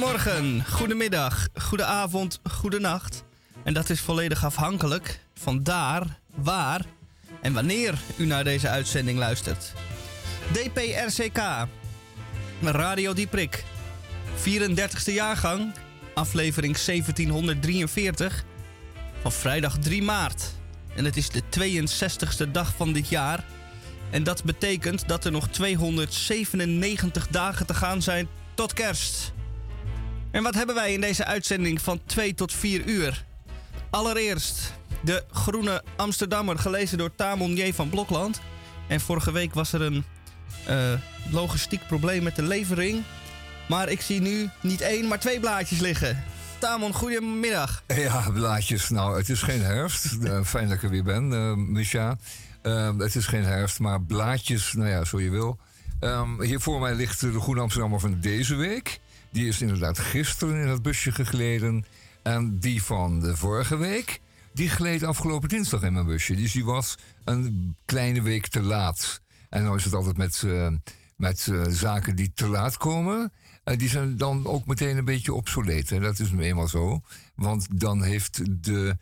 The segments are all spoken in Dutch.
Goedemorgen, goedemiddag, goedenavond, goedenacht. En dat is volledig afhankelijk van daar, waar en wanneer u naar deze uitzending luistert. DPRCK, Radio Dieprik, 34e jaargang, aflevering 1743 van vrijdag 3 maart. En het is de 62e dag van dit jaar. En dat betekent dat er nog 297 dagen te gaan zijn tot kerst. En wat hebben wij in deze uitzending van 2 tot 4 uur? Allereerst de Groene Amsterdammer, gelezen door Tamon J. van Blokland. En vorige week was er een uh, logistiek probleem met de levering. Maar ik zie nu niet één, maar twee blaadjes liggen. Tamon, goedemiddag. Ja, blaadjes. Nou, het is geen herfst. Uh, fijn dat ik er weer ben, uh, Misha. Uh, het is geen herfst, maar blaadjes, nou ja, zo je wil. Um, hier voor mij ligt de Groene Amsterdammer van deze week. Die is inderdaad gisteren in het busje gegleden. En die van de vorige week, die gleed afgelopen dinsdag in mijn busje. Dus die was een kleine week te laat. En dan is het altijd met, uh, met uh, zaken die te laat komen. Uh, die zijn dan ook meteen een beetje obsoleet. En dat is nu eenmaal zo. Want dan heeft de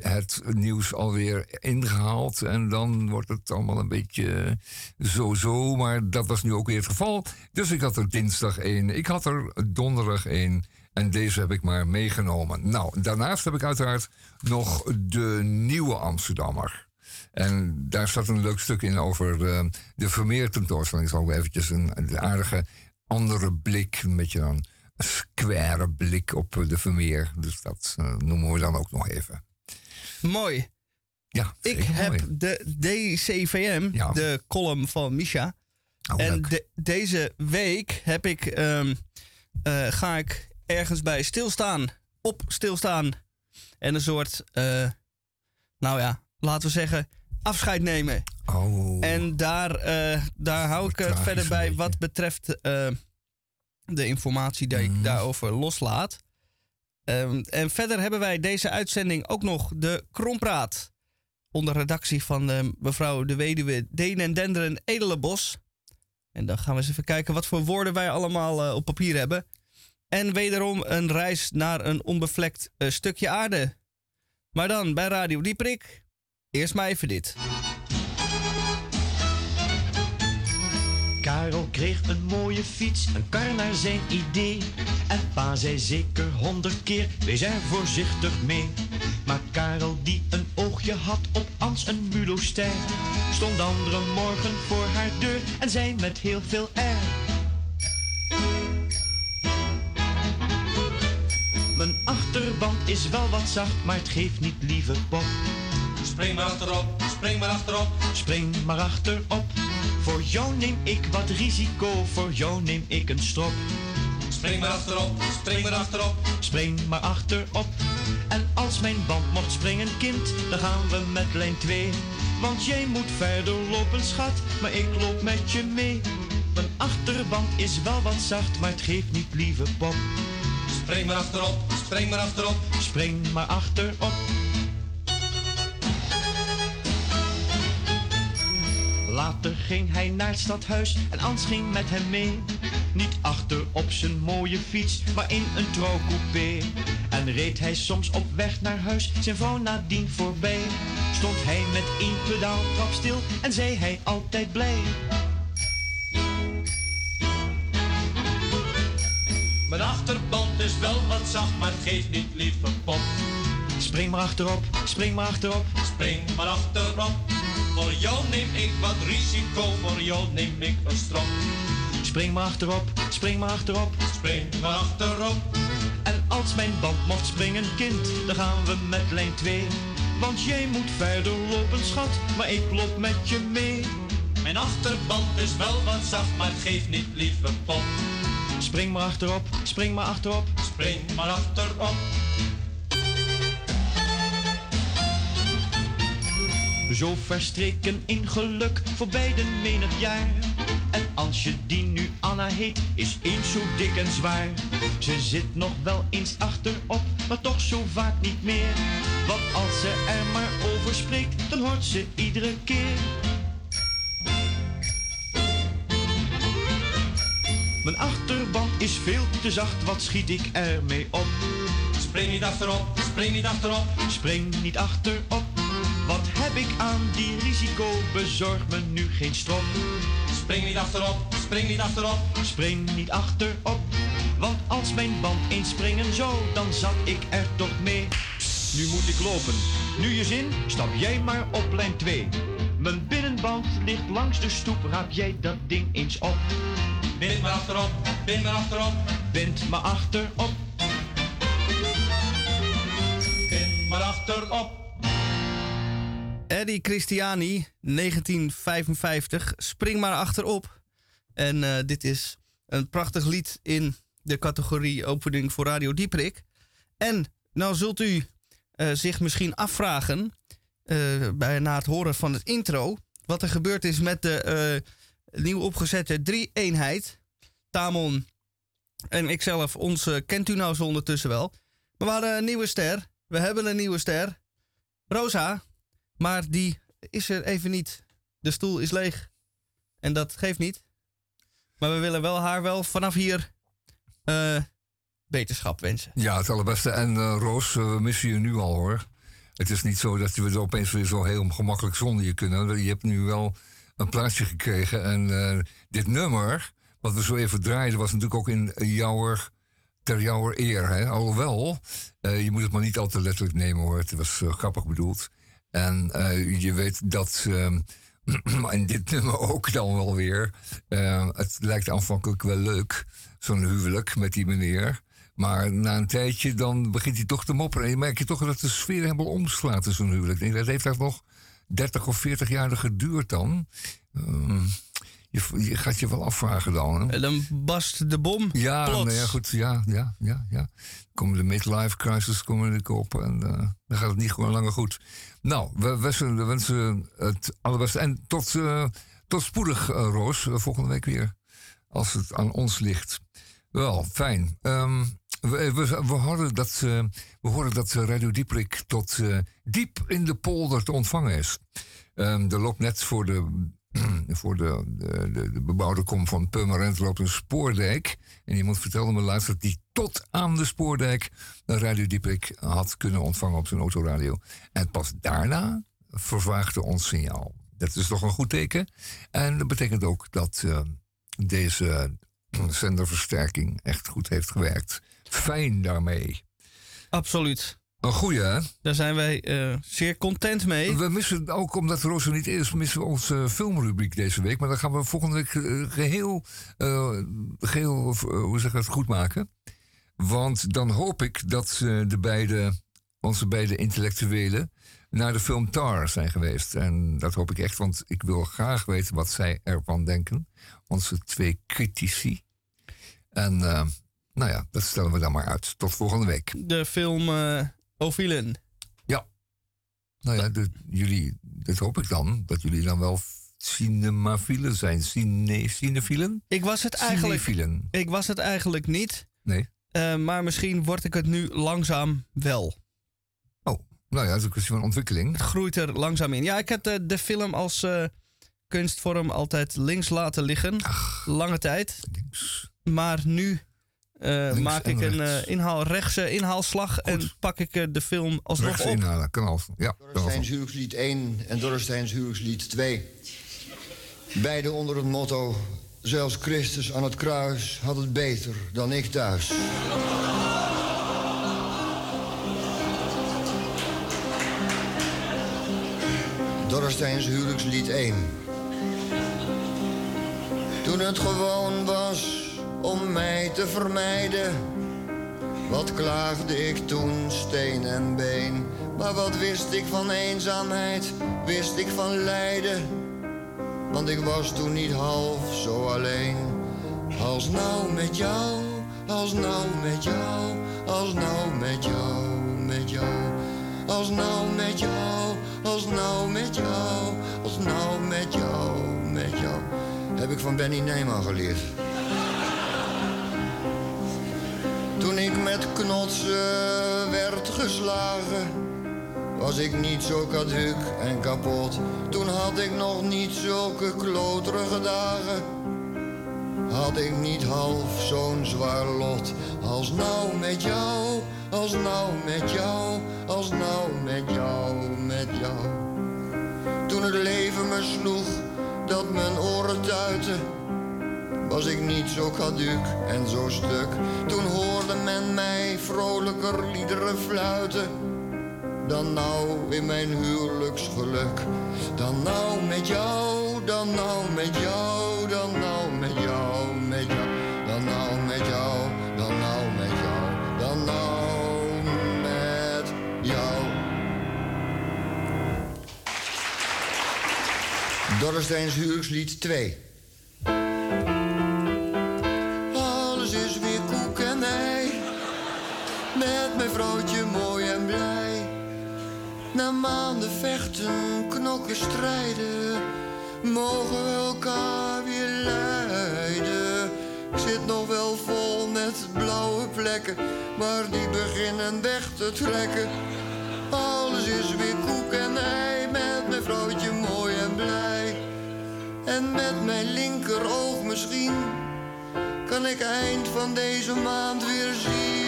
het nieuws alweer ingehaald. En dan wordt het allemaal een beetje zo-zo. Maar dat was nu ook weer het geval. Dus ik had er dinsdag één. Ik had er donderdag één. En deze heb ik maar meegenomen. Nou, daarnaast heb ik uiteraard nog de nieuwe Amsterdammer. En daar staat een leuk stuk in over uh, de Vermeer tentoonstelling. Zal eventjes een, aardige andere blik, een beetje een square blik op de Vermeer. Dus dat uh, noemen we dan ook nog even. Mooi. Ja, ik heb mooi. de DCVM, ja. de column van Misha. Oh, en de, deze week heb ik, um, uh, ga ik ergens bij stilstaan, op stilstaan. En een soort, uh, nou ja, laten we zeggen, afscheid nemen. Oh. En daar, uh, daar hou ik het verder bij wat betreft de informatie die ik daarover loslaat. Um, en verder hebben wij deze uitzending ook nog de Krompraat. Onder redactie van uh, mevrouw de weduwe Denen Denderen Edelenbos. En dan gaan we eens even kijken wat voor woorden wij allemaal op papier hebben. En wederom een reis naar een onbevlekt uh, stukje aarde. Maar dan bij Radio Dieprik. Eerst maar even dit. Karel kreeg een mooie fiets, een kar naar zijn idee. En pa zei zeker honderd keer, wees er voorzichtig mee. Maar Karel die een oogje had op Ans een mulostijl, stond andere morgen voor haar deur en zei met heel veel air. Mijn achterband is wel wat zacht, maar het geeft niet, lieve pop. Spring maar achterop, spring maar achterop. Spring maar achterop. Voor jou neem ik wat risico, voor jou neem ik een strop. Spring maar achterop, spring maar achterop. Spring maar achterop. En als mijn band mocht springen, kind, dan gaan we met lijn 2. Want jij moet verder lopen, schat, maar ik loop met je mee. Mijn achterband is wel wat zacht, maar het geeft niet, lieve pop. Spring maar achterop, spring maar achterop. Spring maar achterop. Later ging hij naar het stadhuis en Ans ging met hem mee. Niet achter op zijn mooie fiets, maar in een trouwcoupé. En reed hij soms op weg naar huis, zijn vrouw nadien voorbij. Stond hij met één pedaal trap stil en zei hij altijd blij. Mijn achterband is wel wat zacht, maar het geeft niet, lieve pop. Spring maar achterop, spring maar achterop. Spring maar achterop. Voor jou neem ik wat risico, voor jou neem ik een strop. Spring maar achterop, spring maar achterop. Spring maar achterop. En als mijn band mocht springen, kind, dan gaan we met lijn 2. Want jij moet verder lopen, schat, maar ik loop met je mee. Mijn achterband is wel wat zacht, maar het geeft niet, lieve pop. Spring maar achterop, spring maar achterop. Spring maar achterop. Zo verstreken in geluk voor beiden menig jaar. En als je die nu Anna heet, is eens zo dik en zwaar. Ze zit nog wel eens achterop, maar toch zo vaak niet meer. Want als ze er maar over spreekt, dan hoort ze iedere keer. Mijn achterband is veel te zacht, wat schiet ik ermee op? Spring niet achterop, spring niet achterop. Spring niet achterop. Heb ik aan die risico? Bezorg me nu geen strop. Spring niet achterop, spring niet achterop. Spring niet achterop. Want als mijn band eens springen zou, dan zat ik er toch mee. Nu moet ik lopen. Nu je zin, stap jij maar op lijn 2. Mijn binnenband ligt langs de stoep, raap jij dat ding eens op. Bind maar achterop, bind maar achterop. Bind me achterop. Bind maar achterop. Eddie Christiani, 1955. Spring maar achterop. En eh, dit is een prachtig lied in de categorie opening voor Radio Dieprik. En nou zult u eh, zich misschien afvragen, eh, bij, na het horen van het intro, wat er gebeurd is met de nieuw opgezette drie-eenheid. Tamon en ikzelf, ons kent u nou zo ondertussen wel. Maar we hadden een nieuwe ster. We hebben een nieuwe ster. Rosa. Maar die is er even niet. De stoel is leeg. En dat geeft niet. Maar we willen wel haar wel vanaf hier eh, beterschap wensen. Ja, het allerbeste. En eh, Roos, eh, we missen je nu al hoor. Het is niet zo dat we er opeens weer zo heel gemakkelijk zonder je kunnen. Je hebt nu wel een plaatsje gekregen. En dit nummer, wat we zo even draaiden, was natuurlijk ook in jouwer, ter jouwer eer. Hè? Alhoewel, je moet het maar niet al te letterlijk nemen hoor. Het was grappig bedoeld. En eh, je weet dat. ehm, en dit nummer ook dan wel weer. eh, het lijkt aanvankelijk wel leuk, zo'n huwelijk met die meneer. Maar na een tijdje dan begint hij toch te mopperen. En je merkt je toch dat de sfeer helemaal omslaat in zo'n huwelijk. Dat heeft echt nog 30 of 40 jaar geduurd dan. Ehm, je, je gaat je wel afvragen dan. Hè? En dan bast de bom. Ja, plots. nou ja, goed. Ja, ja, ja, ja. Komen de midlife crisis komen er op en eh, dan gaat het niet gewoon langer goed. Nou, we wensen, we wensen het allerbeste. En tot, eh, tot spoedig, eh, Roos. Volgende week weer. Als het aan ons ligt. Wel, fijn. Ehm, we, we, we, horen dat, we horen dat Radio Dieprik tot diep in de polder te ontvangen is. Ehm, er loopt net voor de, voor de, de, de, de bebouwde kom van Purmerend loopt een spoordijk. En iemand vertelde me laatst dat die tot aan de spoordijk een Radio Dieprik had kunnen ontvangen op zijn autoradio. En pas daarna vervaagde ons signaal. Dat is toch een goed teken. En dat betekent ook dat eh, deze zenderversterking echt goed heeft gewerkt. Fijn daarmee. Absoluut. Een goeie, hè? Daar zijn wij eh, zeer content mee. We missen ook, omdat Roos er niet is, missen we onze filmrubriek deze week. Maar dan gaan we volgende week eh, geheel, eh, geheel eh, hoe zeg ik dat, goed maken. Want dan hoop ik dat de beide, onze beide intellectuelen naar de film Tar zijn geweest. En dat hoop ik echt, want ik wil graag weten wat zij ervan denken. Onze twee critici. En nou ja, dat stellen we dan maar uit. Tot volgende week. De film Ovilen. Nou ja, de- jullie, dat hoop ik dan, dat jullie dan wel cinemafielen zijn. Cine, cinefielen? Ik was het eigenlijk, Cinefielen. ik was het eigenlijk niet. Nee. eh, maar misschien word ik het nu langzaam wel. Nou ja, dat is een kwestie van ontwikkeling. Het groeit er langzaam in. Ja, ik heb de, de film als eh, kunstvorm altijd links laten liggen. Lange tijd. Links. Maar nu eh, Links maak en ik een rechts. eh, inhaal, rechtse inhaalslag en pak ik eh, de film alsnog Rechts op. inhalen, kan al. Ja. Dorresteins huwelijkslied 1 en Dorresteins huwelijkslied 2. Beide onder het motto... Zelfs Christus aan het kruis had het beter dan ik thuis. Dorresteins huwelijkslied 1. Toen het gewoon was om mij te vermijden... Wat klaagde ik toen, steen en been. Maar wat wist ik van eenzaamheid, wist ik van lijden. Want ik was toen niet half zo alleen. Als nou met jou, als nou met jou, als nou met jou, met jou. Als nou met jou, als nou met jou, als nou met jou, met jou. Heb ik van Benny Neyman geleerd. Toen ik met knotsen werd geslagen, was ik niet zo kaduk en kapot. Toen had ik nog niet zulke kloterige dagen. had ik niet half zo'n zwaar lot als nou met jou, als nou met jou, als nou met jou, met jou. Toen het leven me sloeg, dat mijn oren tuiten, was ik niet zo caduc en zo stuk. Toen hoorde men mij vrolijker liederen fluiten dan nou in mijn huwelijksgeluk. Dan nou met jou, dan nou met jou, dan nou met jou, met jou. Dan nou met jou, dan nou met jou, dan nou met jou. Dorresteins huwelijkslied 2. Vrouwtje mooi en blij. Na maanden vechten, knokken, strijden, mogen we elkaar weer leiden. Ik zit nog wel vol met blauwe plekken, maar die beginnen weg te trekken. Alles is weer koek en ei, met mijn vrouwtje mooi en blij. En met mijn linkeroog misschien, kan ik eind van deze maand weer zien.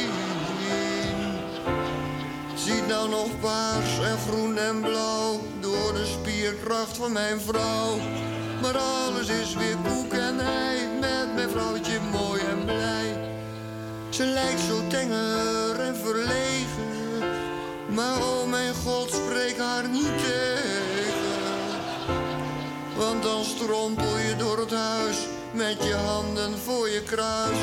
Ziet nou nog paars en groen en blauw door de spierkracht van mijn vrouw. Maar alles is weer koek en ei met mijn vrouwtje mooi en blij. Ze lijkt zo tenger en verlegen, maar oh mijn god, spreek haar niet tegen. Want dan strompel je door het huis met je handen voor je kruis.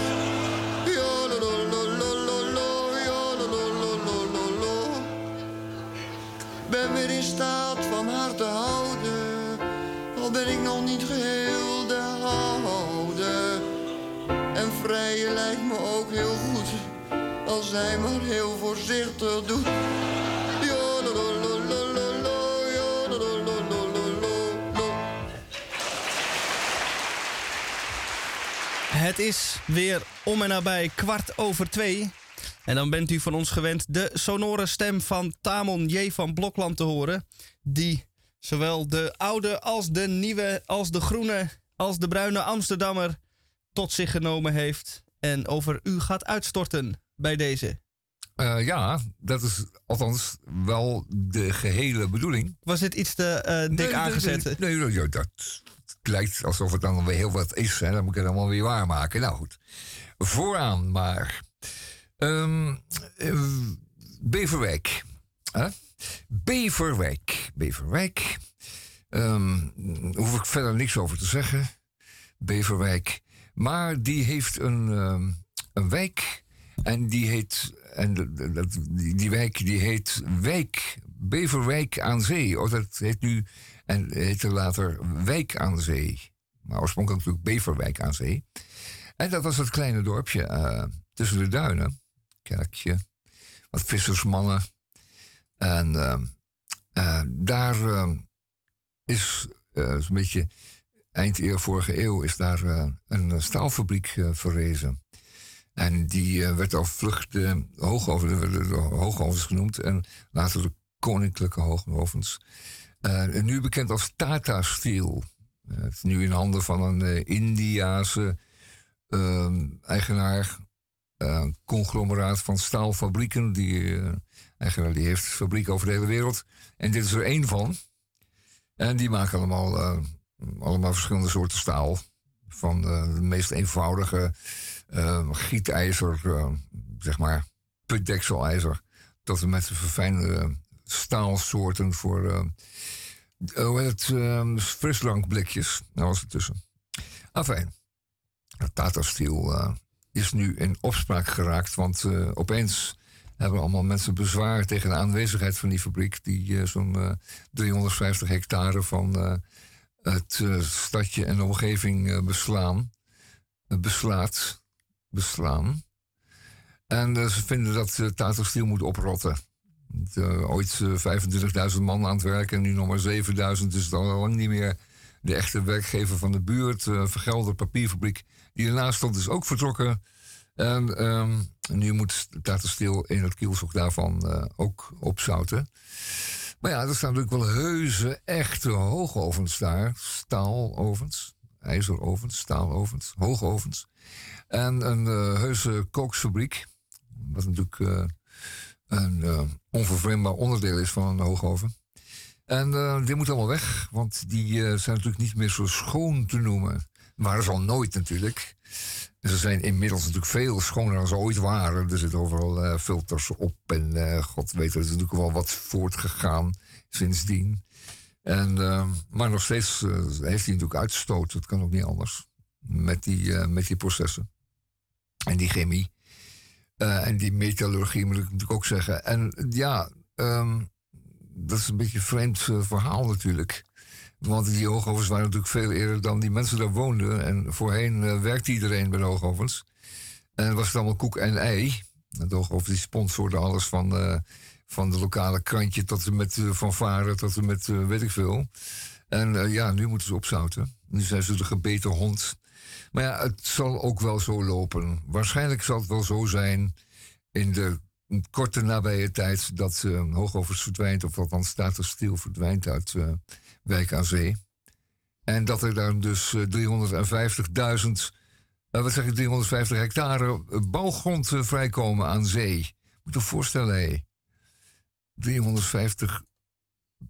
Ben weer in staat van haar te houden, al ben ik nog niet geheel de oude. En vrijen lijkt me ook heel goed, als zij maar heel voorzichtig doet. Het is weer om en nabij kwart over twee. En dan bent u van ons gewend de sonore stem van Tamon J. van Blokland te horen. Die zowel de oude als de nieuwe, als de groene, als de bruine Amsterdammer tot zich genomen heeft. En over u gaat uitstorten bij deze. Eh, ja, dat is althans wel de gehele bedoeling. Was dit iets te eh, dik Nee, aangezet? Nee, nee, dat lijkt alsof het dan weer heel wat is. Hè. Dan moet ik het allemaal weer waarmaken. Nou goed, vooraan maar. Ehm, eh, Beverwijk. Beverwijk. Beverwijk. Ehm, hoef ik verder niks over te zeggen. Beverwijk. Maar die heeft een, ehm, een wijk. En die heet. En dat- die, die wijk die heet Wijk. Beverwijk aan Zee. Oh, dat heet nu. En heette later Wijk aan Zee. Maar oorspronkelijk natuurlijk Beverwijk aan Zee. En dat was het kleine dorpje eh, tussen de duinen. Kerkje. Wat vissersmannen. En ehm, eh, daar ehm, is eh, zo'n beetje eind eeuw, vorige eeuw is daar eh, een staalfabriek verrezen. En die werd al vlug de hoogovens, genoemd en later de koninklijke hoogovens. En nu bekend als Tata Steel. Het is nu in handen van een Indiase ehm, eigenaar, eh, conglomeraat van staalfabrieken. Die eh, eigenaar die heeft fabrieken over de hele wereld. En dit is er één van. En die maken allemaal, eh, allemaal verschillende soorten staal. Van de meest eenvoudige gietijzer, zeg maar putdekselijzer, tot en met de verfijnde staalsoorten voor hoe heet het, frisdrankblikjes. Daar was het tussen. Afijn, Tata Steel is nu in opspraak geraakt, want eh, opeens hebben allemaal mensen bezwaar tegen de aanwezigheid van die fabriek, die eh, zo'n eh, 350 hectare van eh, het eh, stadje en de omgeving eh, beslaan, eh, beslaat, beslaan. En eh, ze vinden dat uh, Tata Steel moet oprotten. Eh, ooit eh, 25.000 man aan het werken en nu nog maar 7.000. Dus al lang niet meer de echte werkgever van de buurt. Uh, Vergelder papierfabriek die ernaast stond is ook vertrokken. En ehm, nu moet Tata Steel in het daarvan eh, ook opzouten. Maar ja, er staan natuurlijk wel heuse, echte hoogovens daar. Staalovens. ijzerovens, staalovens, hoogovens. En een uh, heuse kooksfabriek. Wat natuurlijk uh, een onvervreemdbaar onderdeel is van een hoogoven. En die moet allemaal weg, want die zijn natuurlijk niet meer zo schoon te noemen. Waren ze al nooit natuurlijk. Ze zijn inmiddels natuurlijk veel schoner dan ze ooit waren. Er zitten overal filters op en god weet, er is natuurlijk wel wat voortgegaan sindsdien. En, uh, maar nog steeds heeft hij natuurlijk uitstoot. Dat kan ook niet anders. Met die, met die processen. En die chemie. Eh, en die metallurgie moet ik natuurlijk ook zeggen. En ja, um, dat is een beetje een vreemd verhaal natuurlijk. Want die hoogovens waren natuurlijk veel eerder dan die mensen daar woonden. En voorheen werkte iedereen bij de. En was het allemaal koek en ei. De hoogovens die sponsorde alles van van de lokale krantje tot en met uh, van varen tot en met uh, weet ik veel. En ja, nu moeten ze opzouten. Nu zijn ze de gebeten hond. Maar ja, het zal ook wel zo lopen. Waarschijnlijk zal het wel zo zijn in de korte nabije tijd dat uh, Hoogovers verdwijnt, of althans status stil verdwijnt uit uh, Wijk aan Zee. En dat er dan dus 350.000, wat zeg ik, 350 hectare bouwgrond vrijkomen aan zee. Moet je voorstellen, hé. 350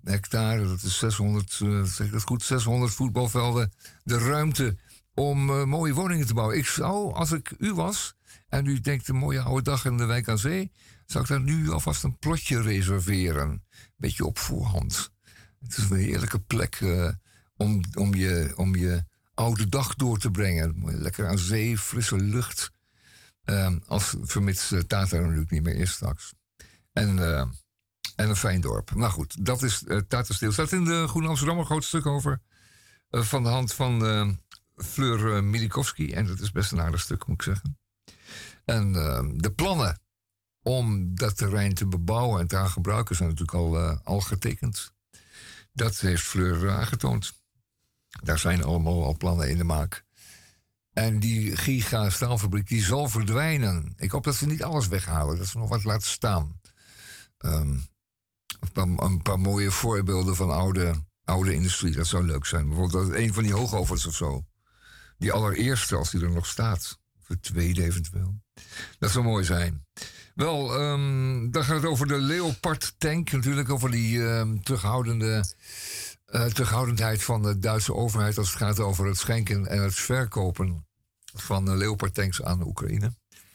hectare, dat is 600, uh, eh, zeg dat goed, 600 voetbalvelden. De ruimte om mooie woningen te bouwen. Ik zou, als ik u was en u denkt een mooie oude dag in de wijk aan zee, zou ik daar nu alvast een plotje reserveren. Beetje op voorhand. Het is een heerlijke plek uh, om, om, je, om je oude dag door te brengen. Lekker aan zee, frisse lucht. als vermits Tata natuurlijk niet meer is straks. En en een fijn dorp. Nou goed, dat is uh, Tatensteel. Staat in de Groene Amsterdam een groot stuk over. Uh, van de hand van uh, Fleur uh, Milikowski. En dat is best een aardig stuk, moet ik zeggen. En de plannen om dat terrein te bebouwen en te gaan gebruiken zijn natuurlijk al, al getekend. Dat heeft Fleur aangetoond. Daar zijn allemaal al plannen in de maak. En die giga staalfabriek die zal verdwijnen. Ik hoop dat ze niet alles weghalen, dat ze nog wat laten staan. Um, een paar, mooie voorbeelden van oude, oude industrie. Dat zou leuk zijn. Bijvoorbeeld een van die hoogovens of zo. Die allereerste, als die er nog staat. De tweede eventueel. Dat zou mooi zijn. Wel, um, dan gaat het over de Leopard tank. Natuurlijk over die um, terughoudende, uh, terughoudendheid van de Duitse overheid. Als het gaat over het schenken en het verkopen van uh, Leopard tanks aan de Oekraïne.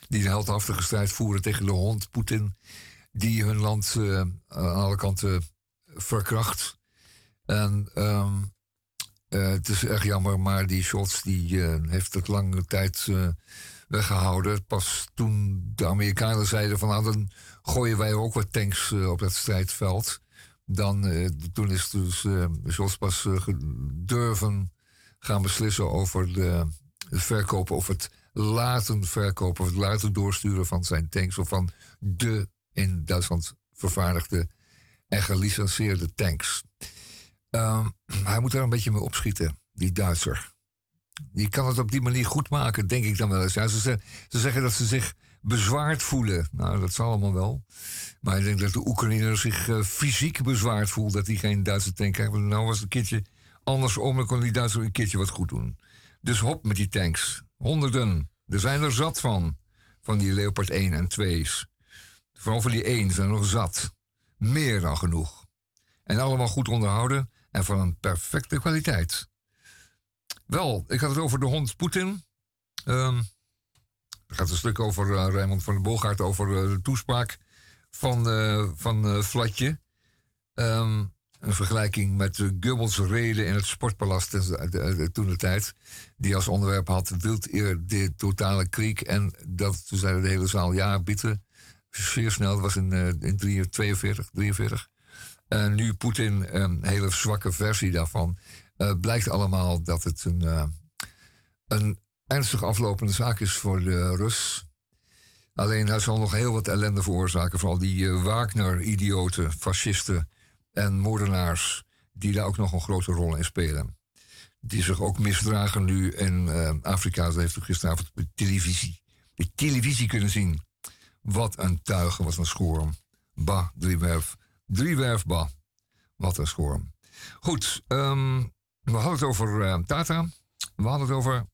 Die een heldhaftige strijd voeren tegen de hond Poetin die hun land uh, aan alle kanten verkracht. En um, uh, het is erg jammer, maar die shots die uh, heeft het lange tijd weggehouden. Pas toen de Amerikanen zeiden van nou dan gooien wij ook wat tanks op het strijdveld. Dan, toen is dus Scholz pas durven gaan beslissen over de, de verkopen of het laten verkopen of het laten doorsturen van zijn tanks of van de in Duitsland vervaardigde en gelicenseerde tanks. Um, hij moet daar een beetje mee opschieten, die Duitser. Die kan het op die manier goed maken, denk ik dan wel eens. Ze, ze, zeggen dat ze zich bezwaard voelen. Nou, dat zal allemaal wel. Maar ik denk dat de Oekraïner zich uh, fysiek bezwaard voelt dat hij geen Duitse tank krijgt. Nou was het een keertje andersom, dan kon die Duitser een keertje wat goed doen. Dus hop met die tanks. Honderden. Er zijn er zat van. Van die Leopard 1 en 2's. Vooral voor die één zijn nog zat. Meer dan genoeg. En allemaal goed onderhouden en van een perfecte kwaliteit. Wel, ik had het over de hond Poetin. Um, er gaat een stuk over uh, Raymond van der Boogaard over uh, de toespraak van, uh, van Flatje. Um, een vergelijking met Goebbels reden in het Sportpalast toen de tijd. Die als onderwerp had wild eer de totale kriek. En dat, toen zei de hele zaal, ja, bitte zeer snel. Dat was in, in 42, 43. En nu Poetin, een hele zwakke versie daarvan. Uh, blijkt allemaal dat het een, uh, een ernstig aflopende zaak is voor de Rus. Alleen hij zal nog heel wat ellende veroorzaken. Vooral die Wagner-idioten, fascisten en moordenaars. die daar ook nog een grote rol in spelen. Die zich ook misdragen nu in Afrika. Dat heeft u gisteravond op de televisie, de televisie kunnen zien. Wat een tuigen, wat een schorm. Ba, driewerf. Driewerf, ba. Wat een schorm. Goed, um, we hadden het over uh, Tata. We hadden het over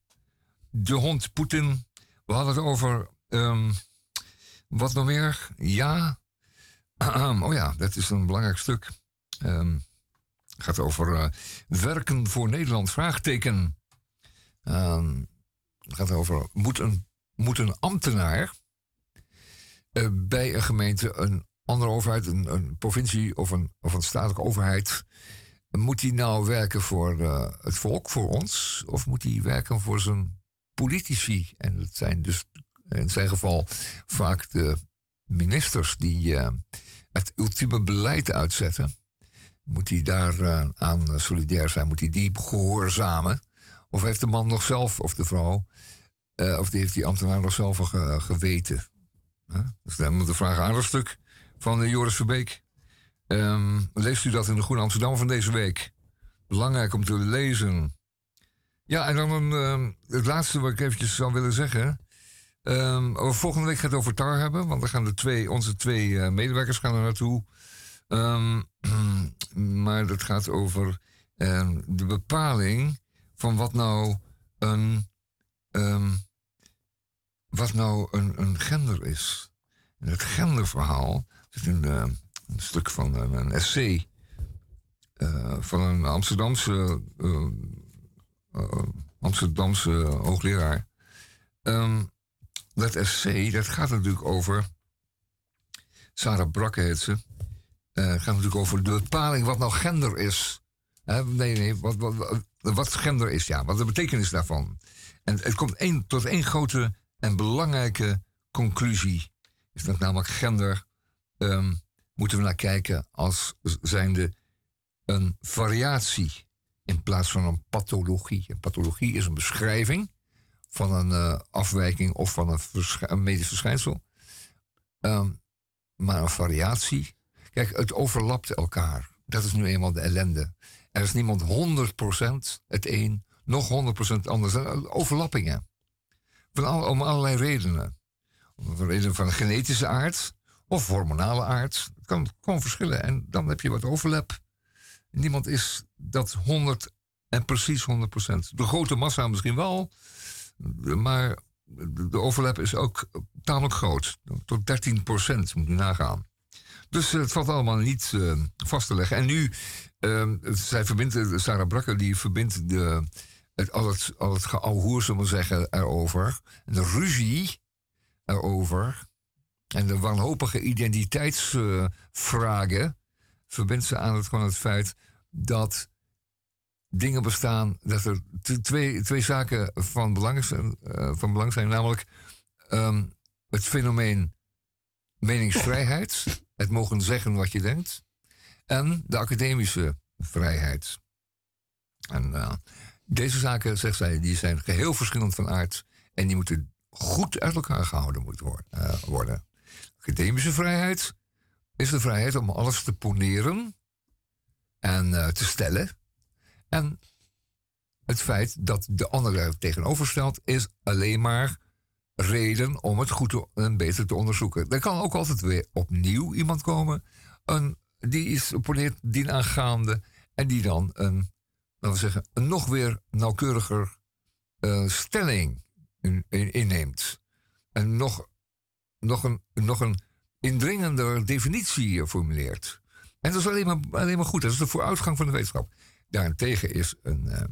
de hond Poetin. We hadden het over. ehm, wat nog meer? Ja. oh ja, dat is een belangrijk stuk. Ehm, het gaat over eh, werken voor Nederland, vraagteken. Ehm, het gaat over, moet een, moet een ambtenaar eh, bij een gemeente, een andere overheid, een, een provincie of een, of een statelijke overheid, moet hij nou werken voor eh, het volk, voor ons, of moet hij werken voor zijn politici? En dat zijn dus in zijn geval vaak de ministers die eh, het ultieme beleid uitzetten. Moet hij daar eh, aan solidair zijn? Moet hij die gehoorzamen? Of heeft de man nog zelf, of de vrouw, of die heeft die ambtenaar nog zelf geweten? Huh? Dus dan moet de vraag aan een stuk van eh, Joris Verbeek. Ehm, leest u dat in de Groene Amsterdam van deze week? Belangrijk om te lezen. Ja, en dan een, ehm, het laatste wat ik eventjes zou willen zeggen. Over volgende week gaat het over TAR hebben, want dan gaan de twee, onze twee eh, medewerkers gaan er naartoe. Maar dat gaat over de bepaling van wat nou een, wat nou een, een gender is. Het genderverhaal zit in eh, een stuk van een, een essay eh, van een Amsterdamse, eh, eh, Amsterdamse hoogleraar. Ehm, dat essay, dat gaat natuurlijk over. Sarah Brakke heet ze. Eh, gaat natuurlijk over de bepaling wat nou gender is. Nee, nee, wat, wat, wat, gender is, ja, wat de betekenis daarvan. En het komt tot één grote en belangrijke conclusie. Is dat namelijk gender ehm, moeten we naar kijken als zijnde een variatie in plaats van een pathologie. Een pathologie is een beschrijving van een eh, afwijking of van een, medisch verschijnsel. Ehm, maar een variatie. Kijk, het overlapt elkaar. Dat is nu eenmaal de ellende. Er is niemand 100% het een, nog 100% het ander. Er zijn Overlappingen. Van al, om allerlei redenen. Om een reden van genetische aard of hormonale aard. Het kan gewoon verschillen. En dan heb je wat overlap. Niemand is dat 100 en precies 100%. De grote massa misschien wel. Maar de overlap is ook tamelijk groot. Tot 13 procent moet je nagaan. Dus het valt allemaal niet eh, vast te leggen. En nu, eh, zij verbindt, Sarah Brakker, die verbindt de, het, al het, al het geouwehoer, zullen we zeggen, erover. De ruzie erover. En de wanhopige identiteitsvragen verbindt ze aan het, gewoon het feit dat dingen bestaan, dat er twee, twee zaken van belang zijn, eh, van belang zijn namelijk ehm, het fenomeen meningsvrijheid, het mogen zeggen wat je denkt, en de academische vrijheid. En eh, deze zaken, zegt zij, die zijn geheel verschillend van aard en die moeten goed uit elkaar gehouden moeten worden. Academische vrijheid is de vrijheid om alles te poneren en eh, te stellen. En het feit dat de ander er tegenover stelt, is alleen maar reden om het goed en beter te onderzoeken. Er kan ook altijd weer opnieuw iemand komen, een, die is opponeert dienaangaande en die dan een, laten we zeggen, een nog weer nauwkeuriger eh, stelling in- in- inneemt. En nog, nog, een, nog een indringender definitie eh, formuleert. En dat is alleen maar, alleen maar goed. Dat is de vooruitgang van de wetenschap. Daarentegen is een, eh,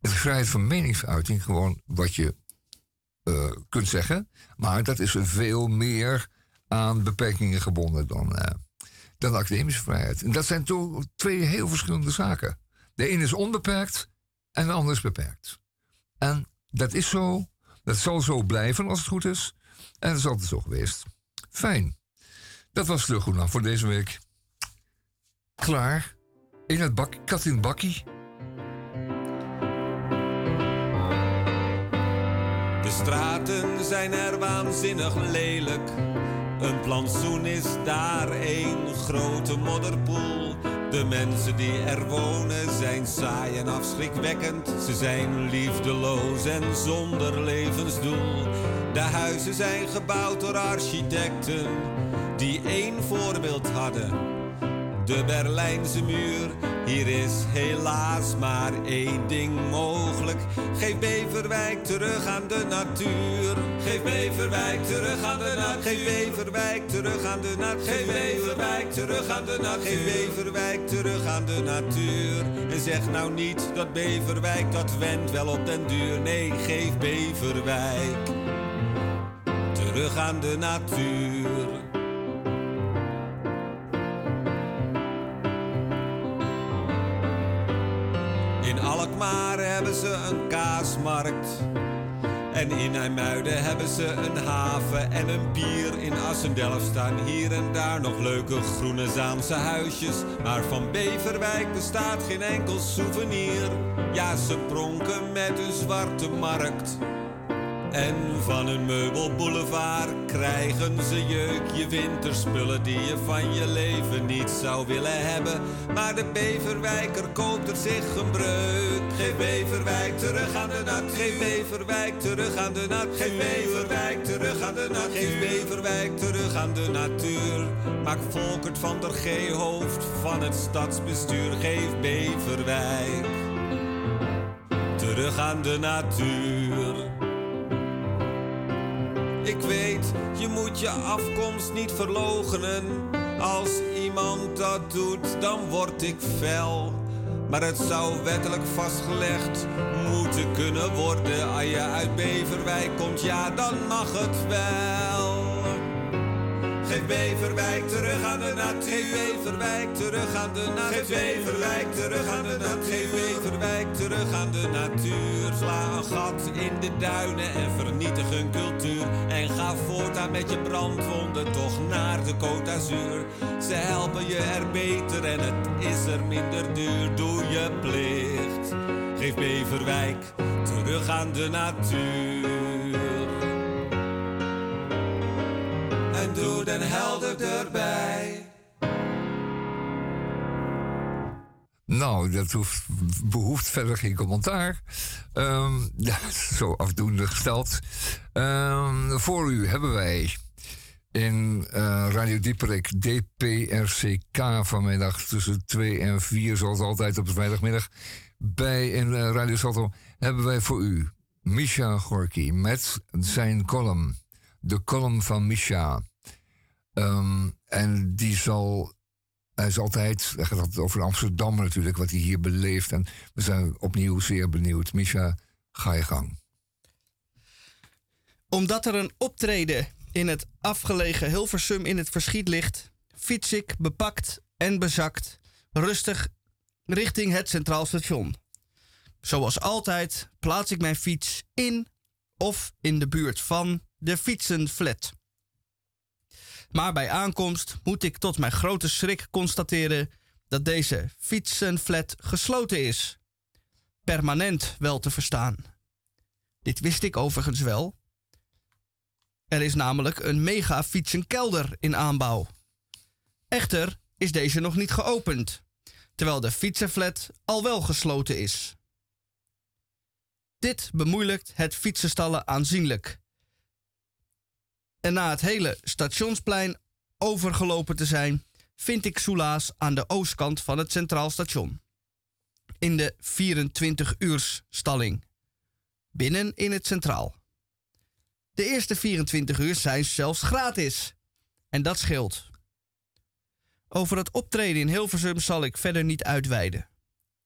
de vrijheid van meningsuiting gewoon wat je eh, kunt zeggen. Maar dat is veel meer aan beperkingen gebonden dan, eh, dan de academische vrijheid. En dat zijn toch twee heel verschillende zaken. De ene is onbeperkt en de andere is beperkt. En dat is zo. Dat zal zo blijven als het goed is. En dat is altijd zo geweest. Fijn. Dat was de voor deze week. Klaar. In het bak, kat in het bakkie. De straten zijn er waanzinnig lelijk. Een plantsoen is daar één grote modderpoel. De mensen die er wonen zijn saai en afschrikwekkend. Ze zijn liefdeloos en zonder levensdoel. De huizen zijn gebouwd door architecten die één voorbeeld hadden. De Berlijnse muur Hier is helaas maar één ding mogelijk. Geef Beverwijk terug aan de natuur. Geef Beverwijk terug aan de natuur. Geef Beverwijk terug aan de natuur. Geef Beverwijk terug aan de natuur. Geef Beverwijk terug aan de natuur. En zeg nou niet dat Beverwijk dat wendt wel op den duur. Nee, geef Beverwijk terug aan de natuur. In Alkmaar hebben ze een kaasmarkt. En in IJmuiden hebben ze een haven en een bier. In Assendelft staan hier en daar nog leuke groene Zaanse huisjes. Maar van Beverwijk bestaat geen enkel souvenir. Ja, ze pronken met een zwarte markt. En van een meubelboulevard krijgen ze jeuk. Je winterspullen die je van je leven niet zou willen hebben. Maar de Beverwijker koopt er zich een breuk. Geef Beverwijk terug aan de nat. Geef Beverwijk terug aan de nat. Geef Beverwijk terug aan de nat. Geef Beverwijk terug aan de natuur. Maak Volkert van der G. hoofd van het stadsbestuur. Geef Beverwijk terug aan de natuur. Ik weet, je moet je afkomst niet verlogenen. Als iemand dat doet, dan word ik fel. Maar het zou wettelijk vastgelegd moeten kunnen worden. Als je uit Beverwijk komt, ja, dan mag het wel. Geef Beverwijk terug aan de natuur. Geef Beverwijk terug aan de natuur. Geef Beverwijk terug aan de natuur. Geef Beverwijk terug aan de natuur. Sla een gat in de duinen en vernietig een cultuur. En ga voortaan met je brandwonden toch naar de Côte d'Azur. Ze helpen je er beter en het is er minder duur. Doe je plicht. Geef Beverwijk terug aan de natuur. Doe den helder erbij. Nou, dat hoeft, behoeft verder geen commentaar. Ja, zo afdoende gesteld. Um, voor u hebben wij in uh, Radio Dieperik DPRCK vanmiddag tussen 2 en 4, zoals altijd op de vrijdagmiddag. Bij in Radio Salto hebben wij voor u Misha Gorky met zijn column. De column van Misha. Um, en die zal. Hij is altijd. Hij gaat altijd over Amsterdam natuurlijk, wat hij hier beleeft. En we zijn opnieuw zeer benieuwd. Misha, ga je gang. Omdat er een optreden in het afgelegen Hilversum in het verschiet ligt, fiets ik bepakt en bezakt rustig richting het Centraal Station. Zoals altijd plaats ik mijn fiets in of in de buurt van de fietsenflat. Maar bij aankomst moet ik tot mijn grote schrik constateren dat deze fietsenflat gesloten is. Permanent wel te verstaan. Dit wist ik overigens wel. Er is namelijk een mega fietsenkelder in aanbouw. Echter is deze nog niet geopend, terwijl de fietsenflat al wel gesloten is. Dit bemoeilijkt het fietsenstallen aanzienlijk en na het hele stationsplein overgelopen te zijn, vind ik Soelaas aan de oostkant van het Centraal Station. In de 24-uursstalling. Binnen in het Centraal. De eerste 24 uur zijn zelfs gratis. En dat scheelt. Over het optreden in Hilversum zal ik verder niet uitweiden.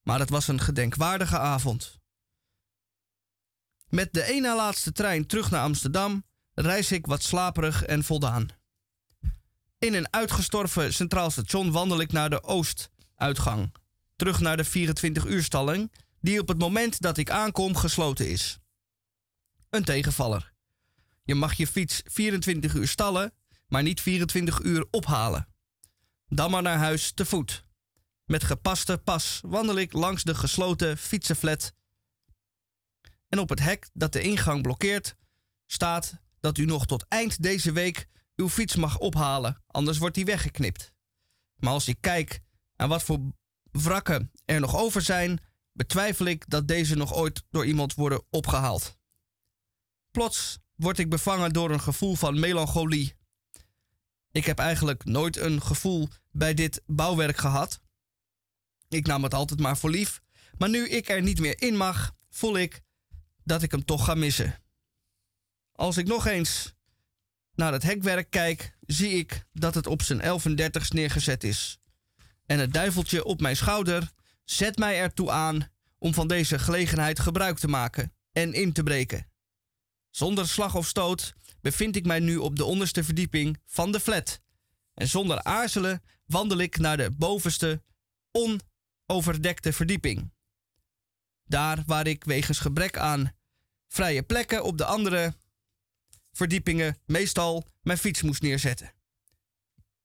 Maar het was een gedenkwaardige avond. Met de ene laatste trein terug naar Amsterdam reis ik wat slaperig en voldaan. In een uitgestorven centraal station wandel ik naar de oostuitgang, terug naar de 24-uurstalling, die op het moment dat ik aankom gesloten is. Een tegenvaller. Je mag je fiets 24 uur stallen, maar niet 24 uur ophalen. Dan maar naar huis te voet. Met gepaste pas wandel ik langs de gesloten fietsenflat. En op het hek dat de ingang blokkeert, staat dat u nog tot eind deze week uw fiets mag ophalen, anders wordt die weggeknipt. Maar als ik kijk naar wat voor wrakken er nog over zijn, betwijfel ik dat deze nog ooit door iemand worden opgehaald. Plots word ik bevangen door een gevoel van melancholie. Ik heb eigenlijk nooit een gevoel bij dit bouwwerk gehad. Ik nam het altijd maar voor lief. Maar nu ik er niet meer in mag, voel ik dat ik hem toch ga missen. Als ik nog eens naar het hekwerk kijk, zie ik dat het op zijn 1130 neergezet is. En het duiveltje op mijn schouder zet mij ertoe aan om van deze gelegenheid gebruik te maken en in te breken. Zonder slag of stoot bevind ik mij nu op de onderste verdieping van de flat. En zonder aarzelen wandel ik naar de bovenste, onoverdekte verdieping. Daar waar ik wegens gebrek aan vrije plekken op de andere verdiepingen meestal mijn fiets moest neerzetten.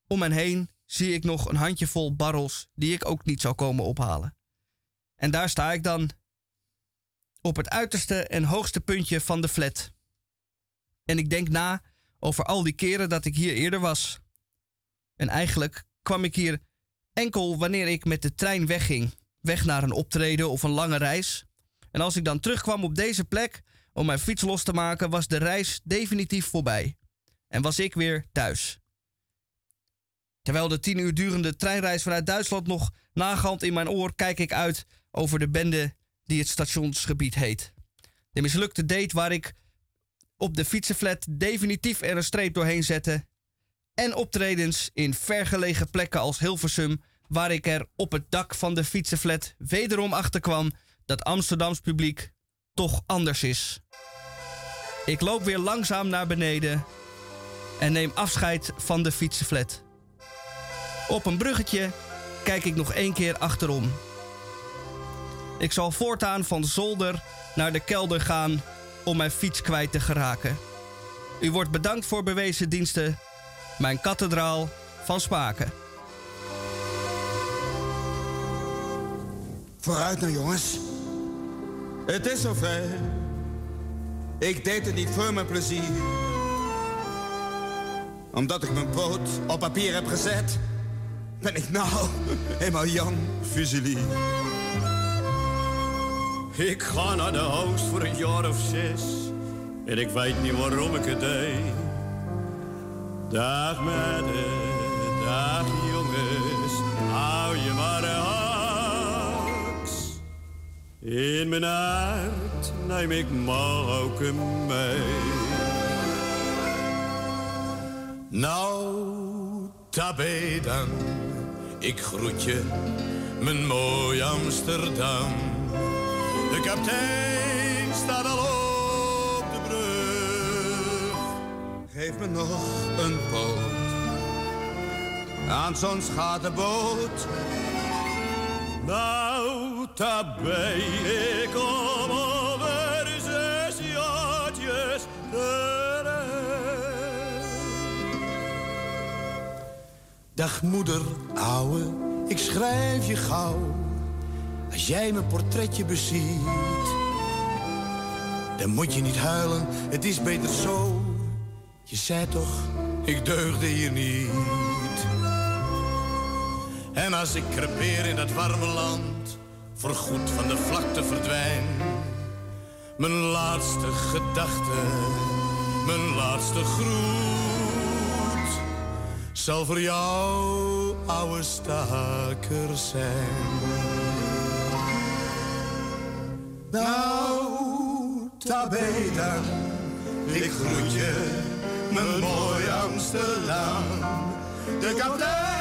Om hen heen zie ik nog een handjevol barrels die ik ook niet zou komen ophalen. En daar sta ik dan, op het uiterste en hoogste puntje van de flat. En ik denk na over al die keren dat ik hier eerder was. En eigenlijk kwam ik hier enkel wanneer ik met de trein wegging, weg naar een optreden of een lange reis. En als ik dan terugkwam op deze plek om mijn fiets los te maken, was de reis definitief voorbij. En was ik weer thuis. Terwijl de tien uur durende treinreis vanuit Duitsland nog nagand in mijn oor, kijk ik uit over de bende die het stationsgebied heet. De mislukte date waar ik op de fietsenflat definitief er een streep doorheen zette. En optredens in vergelegen plekken als Hilversum, waar ik er op het dak van de fietsenflat wederom achter kwam dat Amsterdams publiek toch anders is. Ik loop weer langzaam naar beneden en neem afscheid van de fietsenflat. Op een bruggetje kijk ik nog één keer achterom. Ik zal voortaan van de zolder naar de kelder gaan om mijn fiets kwijt te geraken. U wordt bedankt voor bewezen diensten. Mijn kathedraal van Spaken. Vooruit nou, jongens. Het is zover. Ik deed het niet voor mijn plezier. Omdat ik mijn poot op papier heb gezet, ben ik nou helemaal Jan Fuselier. Ik ga naar de hoogst voor een jaar of zes. En ik weet niet waarom ik het deed. Dag meiden, dag In mijn hart neem ik Marokko mee. Nou, tabé dan, ik groet je, mijn mooi Amsterdam. De kapitein staat al op de brug. Geef me nog een poot. Aan zo'n schatenboot. Nou, tabé, ik kom over zes jaartjes Dag moeder, ouwe, ik schrijf je gauw. Als jij mijn portretje beziet, dan moet je niet huilen, het is beter zo. Je zei toch, ik deugde hier niet. En als ik crepeer in dat warme land, voorgoed van de vlakte verdwijn. Mijn laatste gedachte, mijn laatste groet, zal voor jou, oude staker zijn. Nou, tabé dan, ik groet je, mijn mooi Amsterdam. De kapitein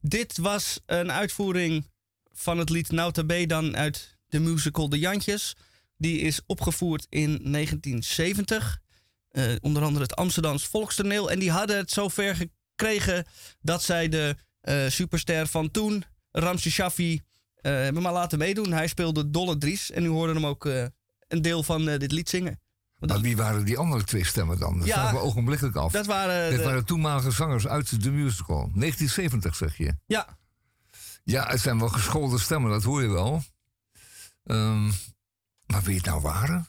Dit was een uitvoering van het lied Nauta B dan uit de musical De Jantjes. Die is opgevoerd in 1970. Eh, onder andere het Amsterdams Volkstoneel. En die hadden het zover gekregen dat zij de eh, superster van toen, Ramse Shaffi, eh, hebben maar laten meedoen. Hij speelde Dolle Dries en u hoorde hem ook een deel van dit lied zingen. Maar wie waren die andere twee stemmen dan? Dat Ja, we ogenblikkelijk af. Dat waren. Dit de- waren toenmalige zangers uit de musical. 1970 zeg je. ja, Ja, het zijn wel geschoolde stemmen, dat hoor je wel. Ehm, maar wie het nou waren?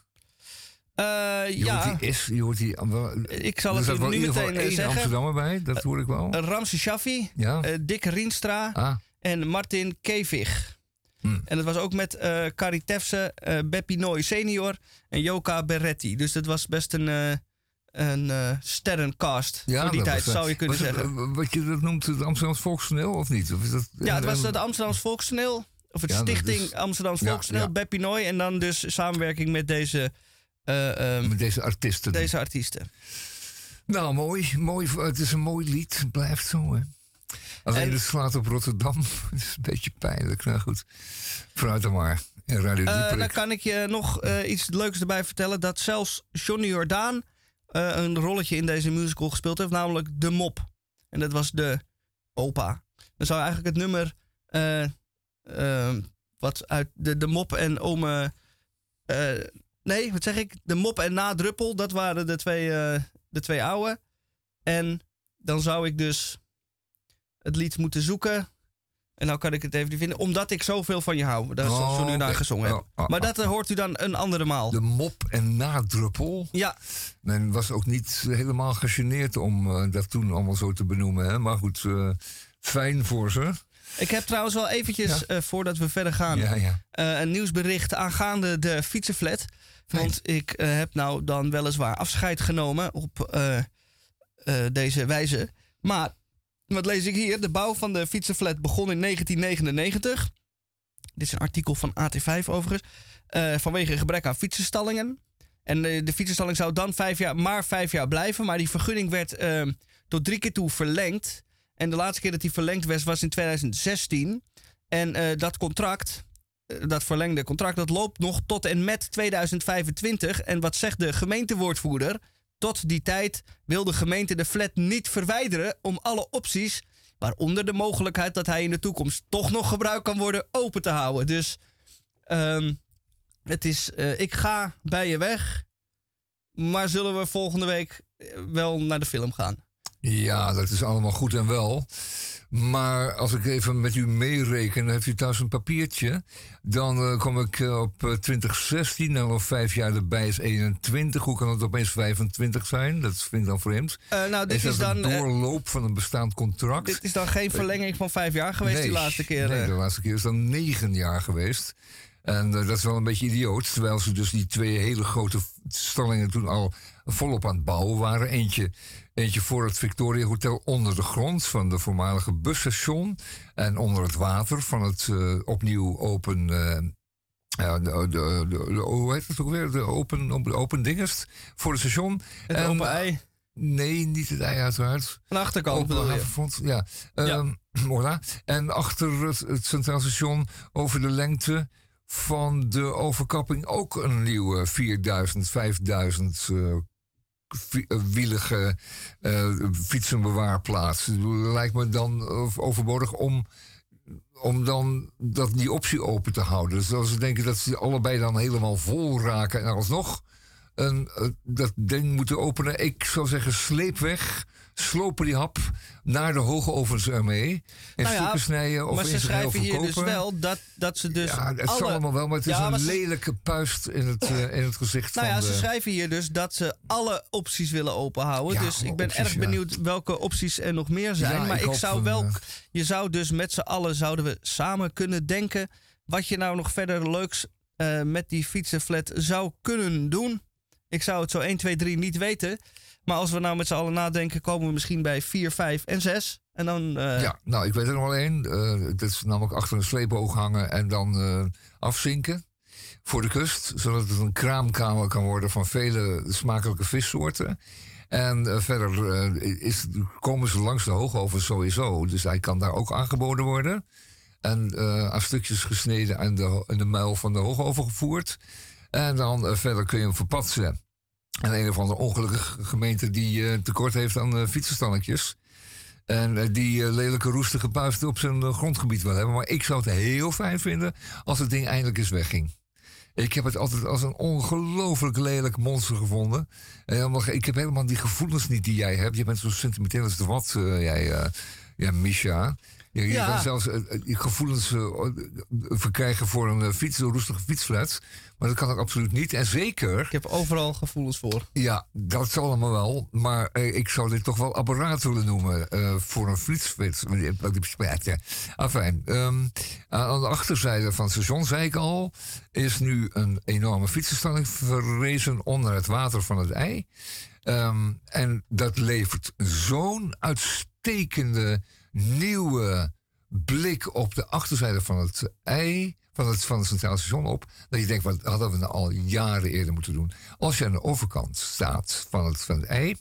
eh, Je ja. hoort die S, je hoort die... Ik zal het nu ieder geval meteen eh, één zeggen. Amsterdammer bij, dat hoor ik wel. Eh, Ramse Shaffi, ja? eh, Dick Rienstra ah, en Martin Kevig. Hmm. En het was ook met eh Carrie Tefse, eh senior en Joka Berretti. Dus dat was best een, eh, een sterrencast ja, voor die dat tijd, zou je kunnen het, zeggen. wat je dat noemt, het Amsterdams Volkstoneel, of niet? Of is dat, ja, het was het Amsterdams Volkstoneel, of het Ja, dat Stichting is- Amsterdams Volkstoneel, ja. En dan dus samenwerking met deze, eh, ehm, Met deze artiesten. deze artiesten. Nou, mooi, mooi. Het is een mooi lied. Het blijft zo, hè. Alleen En- het slaat op Rotterdam. Het is een beetje pijnlijk. Nou goed, vooruit dan maar. En Radio Eh, dan kan ik je nog eh, iets leuks erbij vertellen. Dat zelfs Johnny Jordaan eh, een rolletje in deze musical gespeeld heeft. Namelijk de mop. En dat was de opa. Dan zou eigenlijk het nummer... wat uit de, de mop en ome... nee, wat zeg ik? De mop en nadruppel. Dat waren de twee, de twee oude. En dan zou ik dus het lied moeten zoeken... En nou kan ik het even niet vinden. Omdat ik zoveel van je hou. Dat is Oh, Johnny Jordaan oké. gezongen heeft. Oh, oh, Maar oh. dat eh, hoort u dan een andere maal. De mop en nadruppel. Ja, Men was ook niet helemaal gegeneerd om eh, dat toen allemaal zo te benoemen. Hè? Maar goed, eh, fijn voor ze. ik heb trouwens wel eventjes, Ja. voordat we verder gaan, Ja, ja. een nieuwsbericht aangaande de fietsenflat. Want ik heb nou dan weliswaar afscheid genomen op deze wijze. Maar, wat lees ik hier? De bouw van de fietsenflat begon in 1999. Dit is een artikel van AT5 overigens. eh, vanwege gebrek aan fietsenstallingen. En eh, de fietsenstalling zou dan vijf jaar, maar vijf jaar blijven. Maar die vergunning werd tot drie keer toe verlengd. En de laatste keer dat die verlengd werd was in 2016. En eh, dat contract, dat verlengde contract, dat loopt nog tot en met 2025. En wat zegt de gemeentewoordvoerder? Tot die tijd wil de gemeente de flat niet verwijderen om alle opties, waaronder de mogelijkheid dat hij in de toekomst toch nog gebruikt kan worden, open te houden. Dus ehm, het is, eh, ik ga bij je weg, maar zullen we volgende week eh, wel naar de film gaan? Ja, dat is allemaal goed en wel. Maar als ik even met u meereken, dan heeft u thuis een papiertje. Dan eh, kom ik eh, op eh, 2016 en nog vijf jaar erbij is 21. Hoe kan het opeens 25 zijn? Dat vind ik dan vreemd. Eh, nou, dit is is, dat dan, een eh, doorloop van een bestaand contract? dit is dan geen verlenging van vijf jaar geweest die laatste keer. Nee, eh. de laatste keer is dan negen jaar geweest. En eh, dat is wel een beetje idioot. Terwijl ze dus die twee hele grote stallingen toen al volop aan het bouwen waren. Eentje, eentje voor het Victoria Hotel onder de grond van de voormalige busstation. En onder het water van het eh, opnieuw open... eh, ja, de, de, hoe heet het ook weer? De open, open dingest voor het station. Het En- open ei. Nee, niet het ei uiteraard. Aan de achterkant Open bedoel je? havenfront, ja. Ehm, voilà. En achter het, het Centraal Station over de lengte van de overkapping ook een nieuwe 4000, 5000 eh, vi- eh, eh, fietsenbewaarplaats. Lijkt me dan eh, overbodig om, om dan dat, die optie open te houden. Dus als ze denken dat ze allebei dan helemaal vol raken en alsnog een, dat ding moeten openen. Ik zou zeggen, sleep weg. Slopen die hap naar de hoge ovens ermee. In Nou ja, stukken snijden of maar ze schrijven hier dus wel dat, dat ze dus ja, het alle... zal allemaal wel, maar het is Ja, maar een ze- lelijke puist in het, eh, in het gezicht Nou van ja, de... ze schrijven hier dus dat ze alle opties willen openhouden. Ja, dus ik ben opties, erg benieuwd welke opties er nog meer zijn. Maar ik zou wel, eh, je zou dus met z'n allen zouden we samen kunnen denken wat je nou nog verder leuks eh, met die fietsenflat zou kunnen doen. Ik zou het zo 1, 2, 3 niet weten. Maar als we nou met z'n allen nadenken, komen we misschien bij 4, 5 en 6. En dan. eh, Ja, nou, ik weet er nog wel één. Eh, dat is namelijk achter een sleepboog hangen en dan eh, afzinken voor de kust. Zodat het een kraamkamer kan worden van vele smakelijke vissoorten. En eh, verder eh, is, komen ze langs de hoogoven sowieso. Dus hij kan daar ook aangeboden worden. En eh, aan stukjes gesneden en de, in de muil van de hoogoven gevoerd. En dan eh, verder kun je hem verpatsen. En een of andere ongelukkige gemeente die eh, tekort heeft aan eh fietsenstalletjes. En eh, die lelijke roestige puisten op zijn grondgebied wil hebben. Maar ik zou het heel fijn vinden als het ding eindelijk eens wegging. Ik heb het altijd als een ongelooflijk lelijk monster gevonden. Ik heb helemaal die gevoelens niet die jij hebt. Je bent zo sentimenteel als de wat, uh, jij, uh, ja, Misha. Je ja. kan zelfs uh, gevoelens uh, verkrijgen voor een fiets, een roestige fietsflat. Maar dat kan ik absoluut niet. En zeker. Ik heb overal gevoelens voor. Ja, dat is allemaal wel. Maar uh, ik zou dit toch wel apparaat willen noemen. voor een fietsflats. Enfin. Um, aan de achterzijde van het station, zei ik al. Is nu een enorme fietsenstalling verrezen onder het water van het ei. Um, en dat levert zo'n uitstekende nieuwe blik op de achterzijde van het ei, van het, van het Centraal Station op. Dat je denkt, wat hadden we nou al jaren eerder moeten doen. Als je aan de overkant staat van het, van het ei,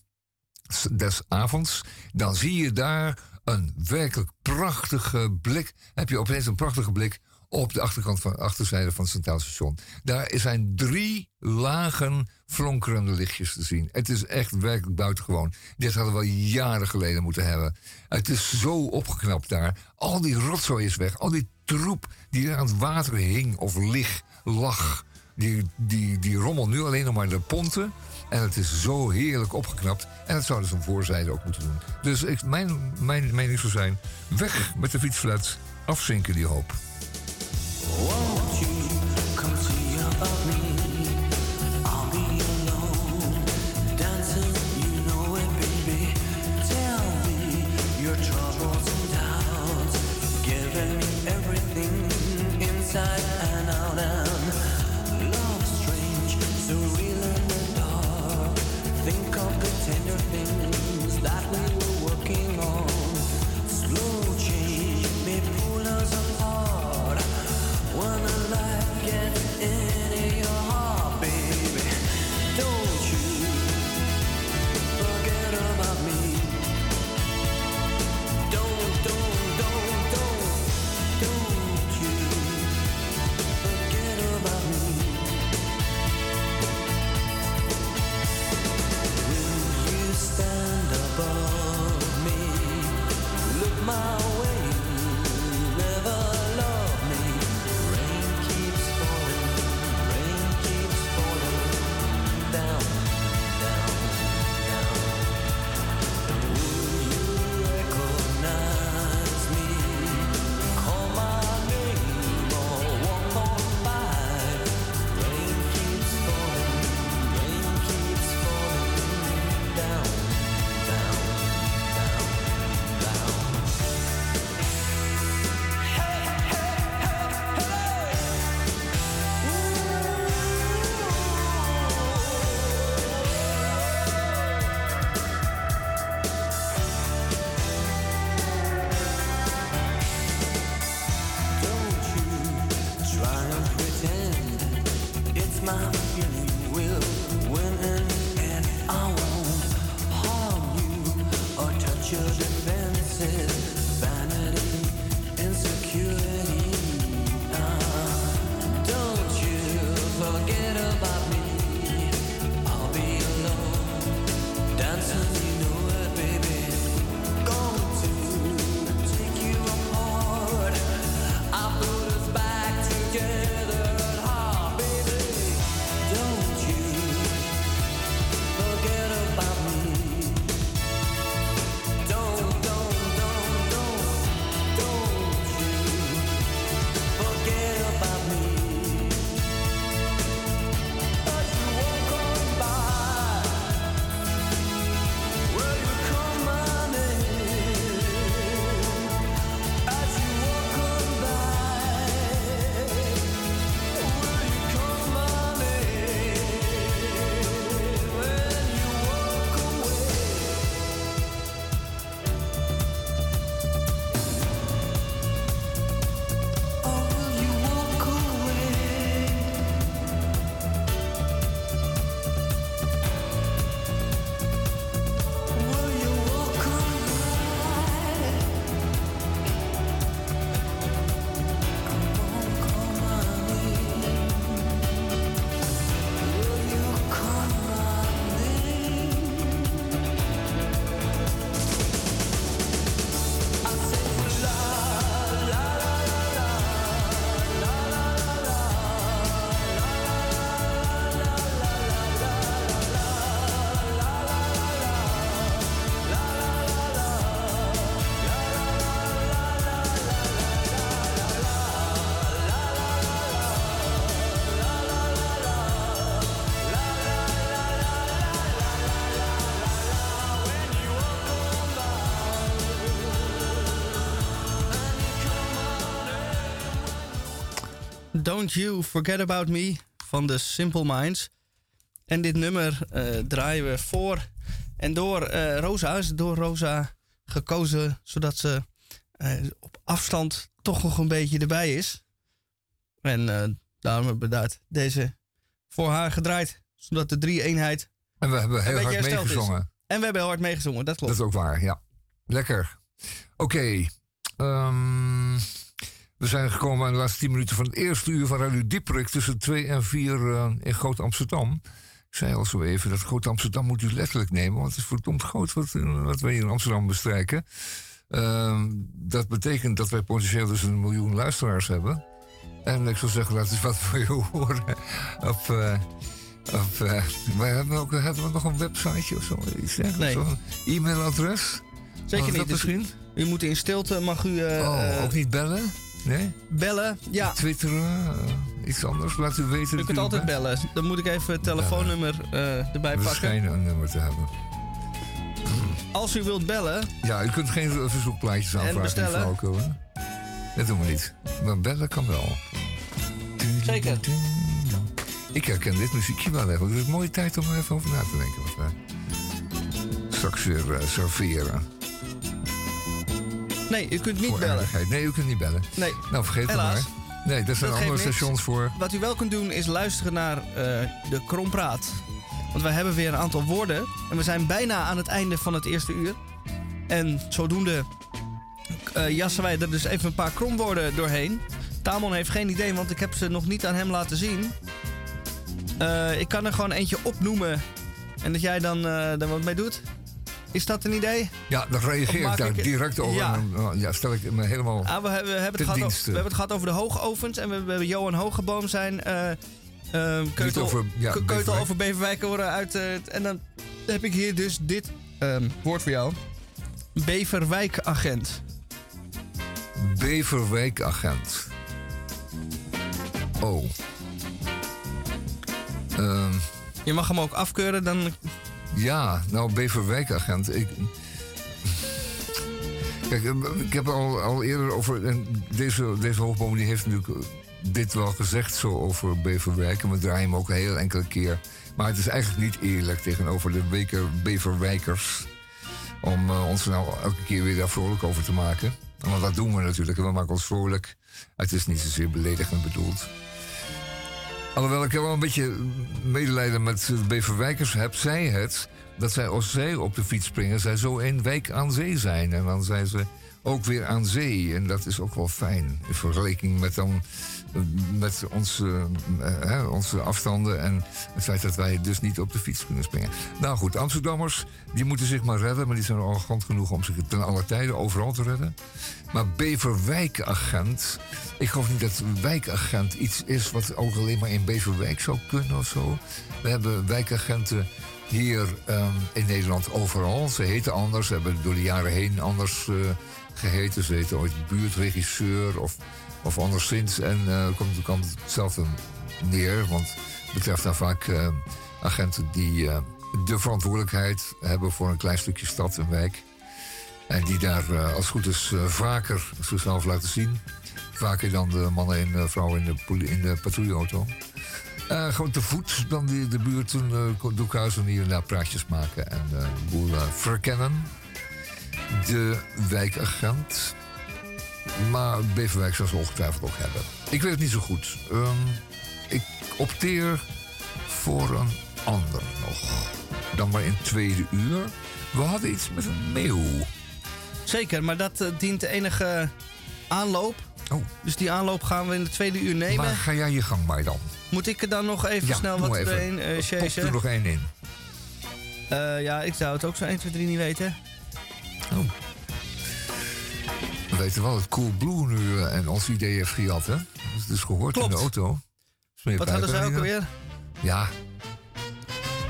des avonds, dan zie je daar een werkelijk prachtige blik. Heb je opeens een prachtige blik op de achterkant van de achterzijde van het Centraal Station. Daar zijn drie lagen flonkerende lichtjes te zien. Het is echt werkelijk buitengewoon. Dit hadden we jaren geleden moeten hebben. Het is zo opgeknapt daar. Al die rotzooi is weg. Al die troep die aan het water hing of lig, lag. Die, die, die rommelt nu alleen nog maar de ponten. En het is zo heerlijk opgeknapt. En dat zouden ze een voorzijde ook moeten doen. Dus ik, mijn, mijn mening zou zijn: weg met de fietsflats, afzinken die hoop. Don't You Forget About Me van de Simple Minds. En dit nummer eh, draaien we voor en door eh, Rosa. Is door Rosa gekozen, zodat ze eh, op afstand toch nog een beetje erbij is. En daarom hebben we deze voor haar gedraaid. Zodat de drie-eenheid... En we hebben heel hard is. meegezongen. En we hebben heel hard meegezongen, dat klopt. Dat is ook waar, ja. Lekker. Oké. ehm, we zijn gekomen aan de laatste 10 minuten van het eerste uur van Radio Dieperik tussen 2 en 4 eh, in Groot Amsterdam. Ik zei al zo even dat Groot Amsterdam moet u letterlijk nemen, want het is verdomd groot wat, wat wij hier in Amsterdam bestrijken. Ehm, dat betekent dat wij potentieel dus een miljoen luisteraars hebben. En ik zou zeggen, laat eens wat van je horen. Op, op, eh, wij hebben, ook, hebben we nog een websiteje of zo? Iets? Nee. Of een e-mailadres? Zeker niet. dat Dus misschien? u moet in stilte, mag u eh, oh, ook niet bellen? Nee? bellen. Ja, Twitteren? eh, iets anders? Laat u weten. u kunt altijd bent. bellen. Dan moet ik even het telefoonnummer eh, erbij We pakken. schijnen een nummer te hebben. Als u wilt bellen, Ja, u kunt geen verzoekplaatjes aanvragen. bestellen? flauwekul, hè? Dat doen we niet. Maar bellen kan wel. Zeker. Ik herken dit muziekje wel even. Het is een mooie tijd om er even over na te denken. We straks weer eh, serveren. Nee, u kunt niet bellen. Nee, u kunt niet bellen. Nee. Nou, vergeet Helaas. het maar. Nee, daar zijn Dat andere niks. stations voor. Wat u wel kunt doen is luisteren naar eh, de Krompraat. Want wij hebben weer een aantal woorden. En we zijn bijna aan het einde van het eerste uur. En zodoende eh, jassen wij er dus even een paar kromwoorden doorheen. Tamon heeft geen idee, want ik heb ze nog niet aan hem laten zien. Eh, ik kan er gewoon eentje opnoemen. En dat jij dan er wat mee doet. Is dat een idee? Ja, dan reageer ik daar ik- direct over. Ja. En ja, stel ik me helemaal... Ah, we, hebben, we, hebben het over, we hebben het gehad over de hoogovens. En we, hebben Johan Hogeboom zijn eh, eh, keutel, over- ja, keutel Beverwijk. over Beverwijk horen uit. eh, en dan heb ik hier dus dit ehm, woord voor jou. Beverwijkagent. Beverwijkagent. Oh. Ehm, Je mag hem ook afkeuren, dan ja, nou, Beverwijkagent. Ik... Kijk, eh, ik heb al, al eerder over... Deze, deze hoogboom die heeft natuurlijk eh, dit wel gezegd zo over Beverwijk. En we draaien hem ook een heel enkele keer. Maar het is eigenlijk niet eerlijk tegenover de weker Beverwijkers... om eh, ons nou elke keer weer daar vrolijk over te maken. Want dat doen we natuurlijk. en We maken ons vrolijk. Het is niet zozeer beledigend bedoeld. Alhoewel ik wel een beetje medelijden met Beverwijkers heb, zij het dat zij als zij op de fiets springen, zij zo een wijk aan zee zijn. En dan zijn ze ook weer aan zee. En dat is ook wel fijn. In vergelijking met, dan, met onze, eh, onze afstanden en het feit dat wij dus niet op de fiets kunnen springen. Nou goed, Amsterdammers, die moeten zich maar redden, maar die zijn arrogant genoeg om zich ten alle tijden overal te redden. Maar Beverwijkagent, ik geloof niet dat wijkagent iets is wat ook alleen maar in Beverwijk zou kunnen of zo. We hebben wijkagenten hier ehm, in Nederland overal. Ze heten anders, ze hebben door de jaren heen anders eh, geheten. Ze heten ooit buurtregisseur of, of anderszins. En eh komt, komt hetzelfde neer, want het betreft dan vaak eh, agenten die eh, de verantwoordelijkheid hebben voor een klein stukje stad en wijk. En die daar als het goed is vaker zichzelf laten zien. Vaker dan de mannen en vrouwen in de, in de patrouilleauto. Gewoon te voet dan die, de buurten uh, doekhuizen hier en daar praatjes maken en boel verkennen. De wijkagent. Maar Beverwijk zal ze ongetwijfeld ook hebben. Ik weet het niet zo goed. Ehm, ik opteer voor een ander nog. Dan maar in het tweede uur. We hadden iets met een meeuw. zeker. Maar dat eh, dient de enige aanloop. Oh, Dus die aanloop gaan we in de tweede uur nemen. maar ga jij je gang maar dan. Moet ik er dan nog even Ja, snel wat even. doorheen eh Pop er nog één in. Eh, ja, ik zou het ook zo 1, 2, 3 niet weten. Oh. We weten wel dat Coolblue nu eh, en ons idee heeft gejat, hè? Dat is dus gehoord in de auto. Wat hadden zij ook alweer? Ja,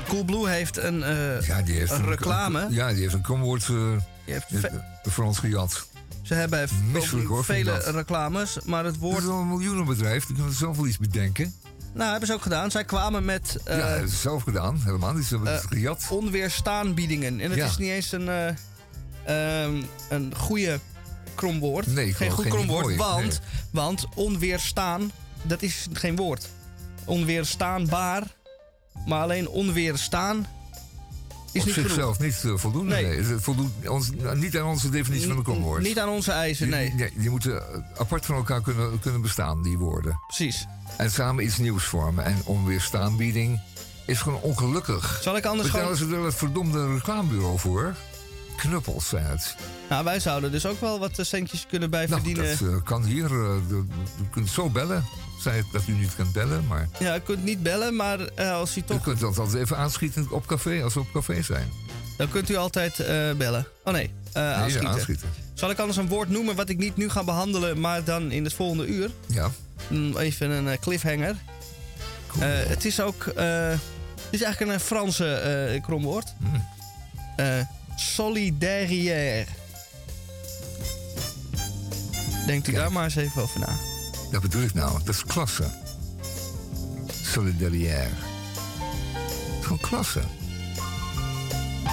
Coolblue heeft een, eh, ja, die heeft een reclame. ja, die heeft een komwoord ve- voor ons gejat. ze hebben hoor, vele reclames, maar het Het woord... is wel een miljoenenbedrijf, die kunnen zelf wel iets bedenken. Nou, hebben ze ook gedaan. Zij kwamen met ja, het is zelf gedaan, helemaal niet. Ze hebben het gejat. onweerstaanbiedingen. En het Ja. is niet eens een, eh, ehm, een goede kromwoord. Nee, Geen goed geen kromwoord, mooi, want, nee. want onweerstaan dat is geen woord. Onweerstaanbaar. Maar alleen onweerstaan is Op niet genoeg. zichzelf niet eh, voldoende. Nee. Nee. Het voldoet ons, niet aan onze definitie van de komwoord. Niet aan onze eisen, nee. Die, die moeten eh, apart van elkaar kunnen, kunnen bestaan, die woorden. Precies. En samen iets nieuws vormen. En onweerstaanbieding is gewoon ongelukkig. Zal ik anders Betalen gewoon... ze er het verdomde reclamebureau voor? Knuppels zijn het. Nou, wij zouden dus ook wel wat eh, centjes kunnen bij Nou, verdienen. dat eh, kan hier. eh, de- u kunt zo bellen. Zij het dat u niet kunt bellen, maar Ja, je kunt niet bellen, maar eh, als u u toch... kunt dat altijd even aanschieten op café, als we op café zijn. Dan kunt u altijd eh, bellen. Oh nee, eh, Nee, aanschieten. aanschieten. Zal ik anders een woord noemen wat ik niet nu ga behandelen, maar dan in het volgende uur? Ja. Mm, Even een eh, cliffhanger. Cool. Eh, het is ook... eh, het is eigenlijk een Franse eh kromwoord. Hmm. Solidaire. Denkt u Kijk. daar maar eens even over na. Dat bedoel ik nou. Dat is klasse. Solidaire. Gewoon klasse.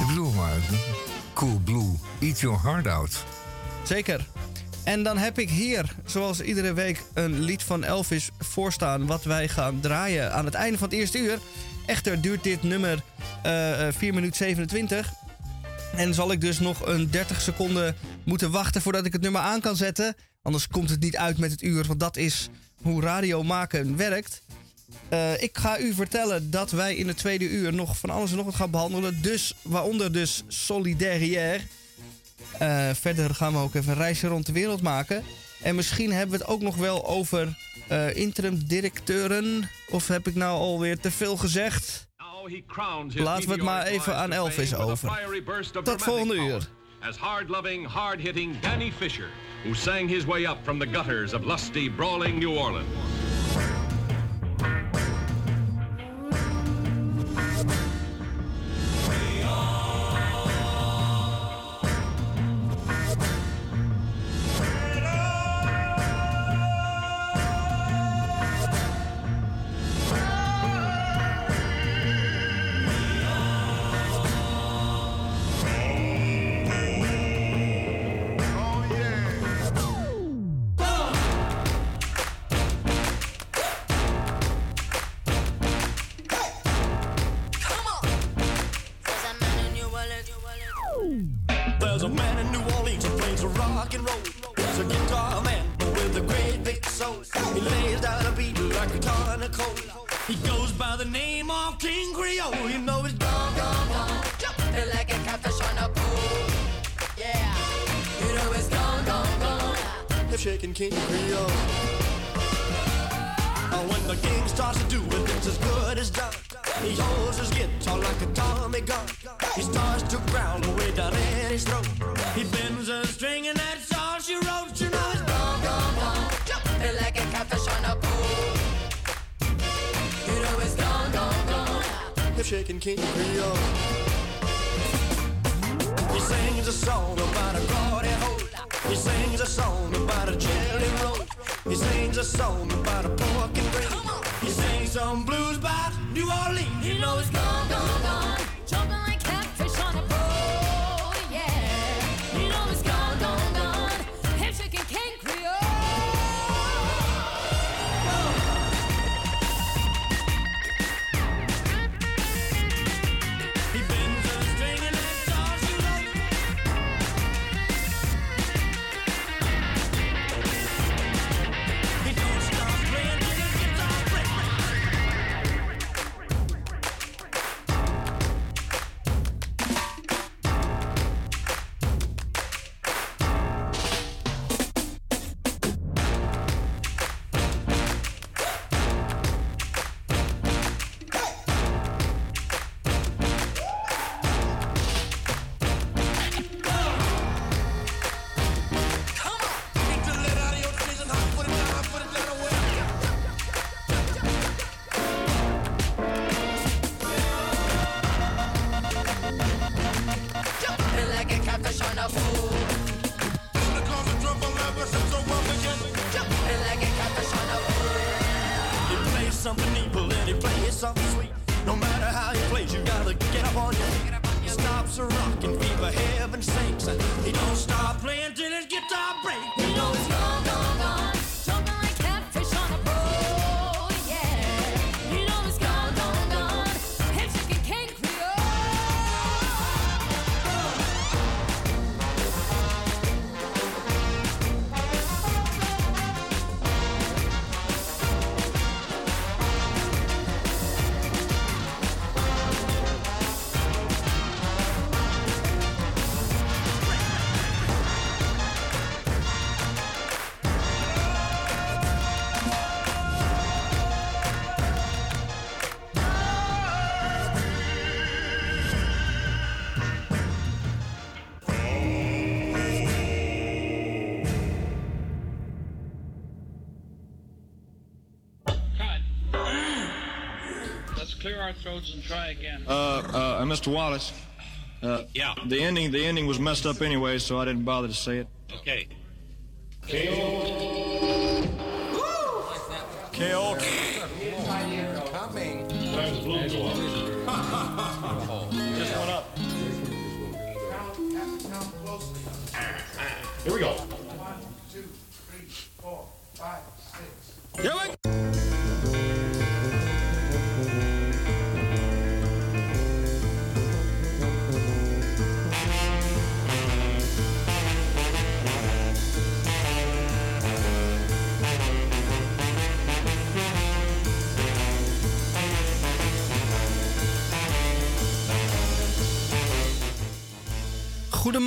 Ik bedoel maar. Cool Blue. Eat your heart out. Zeker. En dan heb ik hier, zoals iedere week, een lied van Elvis voorstaan. Wat wij gaan draaien aan het einde van het eerste uur. Echter duurt dit nummer eh, 4 minuten 27. En zal ik dus nog een 30 seconden moeten wachten voordat ik het nummer aan kan zetten. Anders komt het niet uit met het uur, want dat is hoe radio maken werkt. Eh, ik ga u vertellen dat wij in het tweede uur nog van alles en nog wat gaan behandelen. Dus, waaronder dus Solidaire. Eh, verder gaan we ook even een reisje rond de wereld maken. En misschien hebben we het ook nog wel over eh interim directeuren. Of heb ik nou alweer te veel gezegd? Laten we het maar even aan Elvis over. Tot volgende uur. As hard-loving, hard-hitting Danny Fisher, who sang his way up from the gutters of lusty, brawling New Orleans. Shaking King Creole. When the king starts to do it, it's as good as done. He holds his guitar like a Tommy gun. He starts to growl way down in his throat. He bends a string and that's all she wrote. You know it's gone, gone, gone. Jumping like a catfish on a pole. You know it's gone, gone, gone. Hip shaking King Creole. He sings a song about a glory hole. He sings a song about a jelly roll. He sings a song about a pork and gravy. He sings some blues about New Orleans. You know it's gone, gone, gone. Try again. Uh, uh, Mr. Wallace. Uh, yeah. The ending, the ending was messed up anyway, so I didn't bother to say it. Okay. KO. Coming. Just went up. Here we go.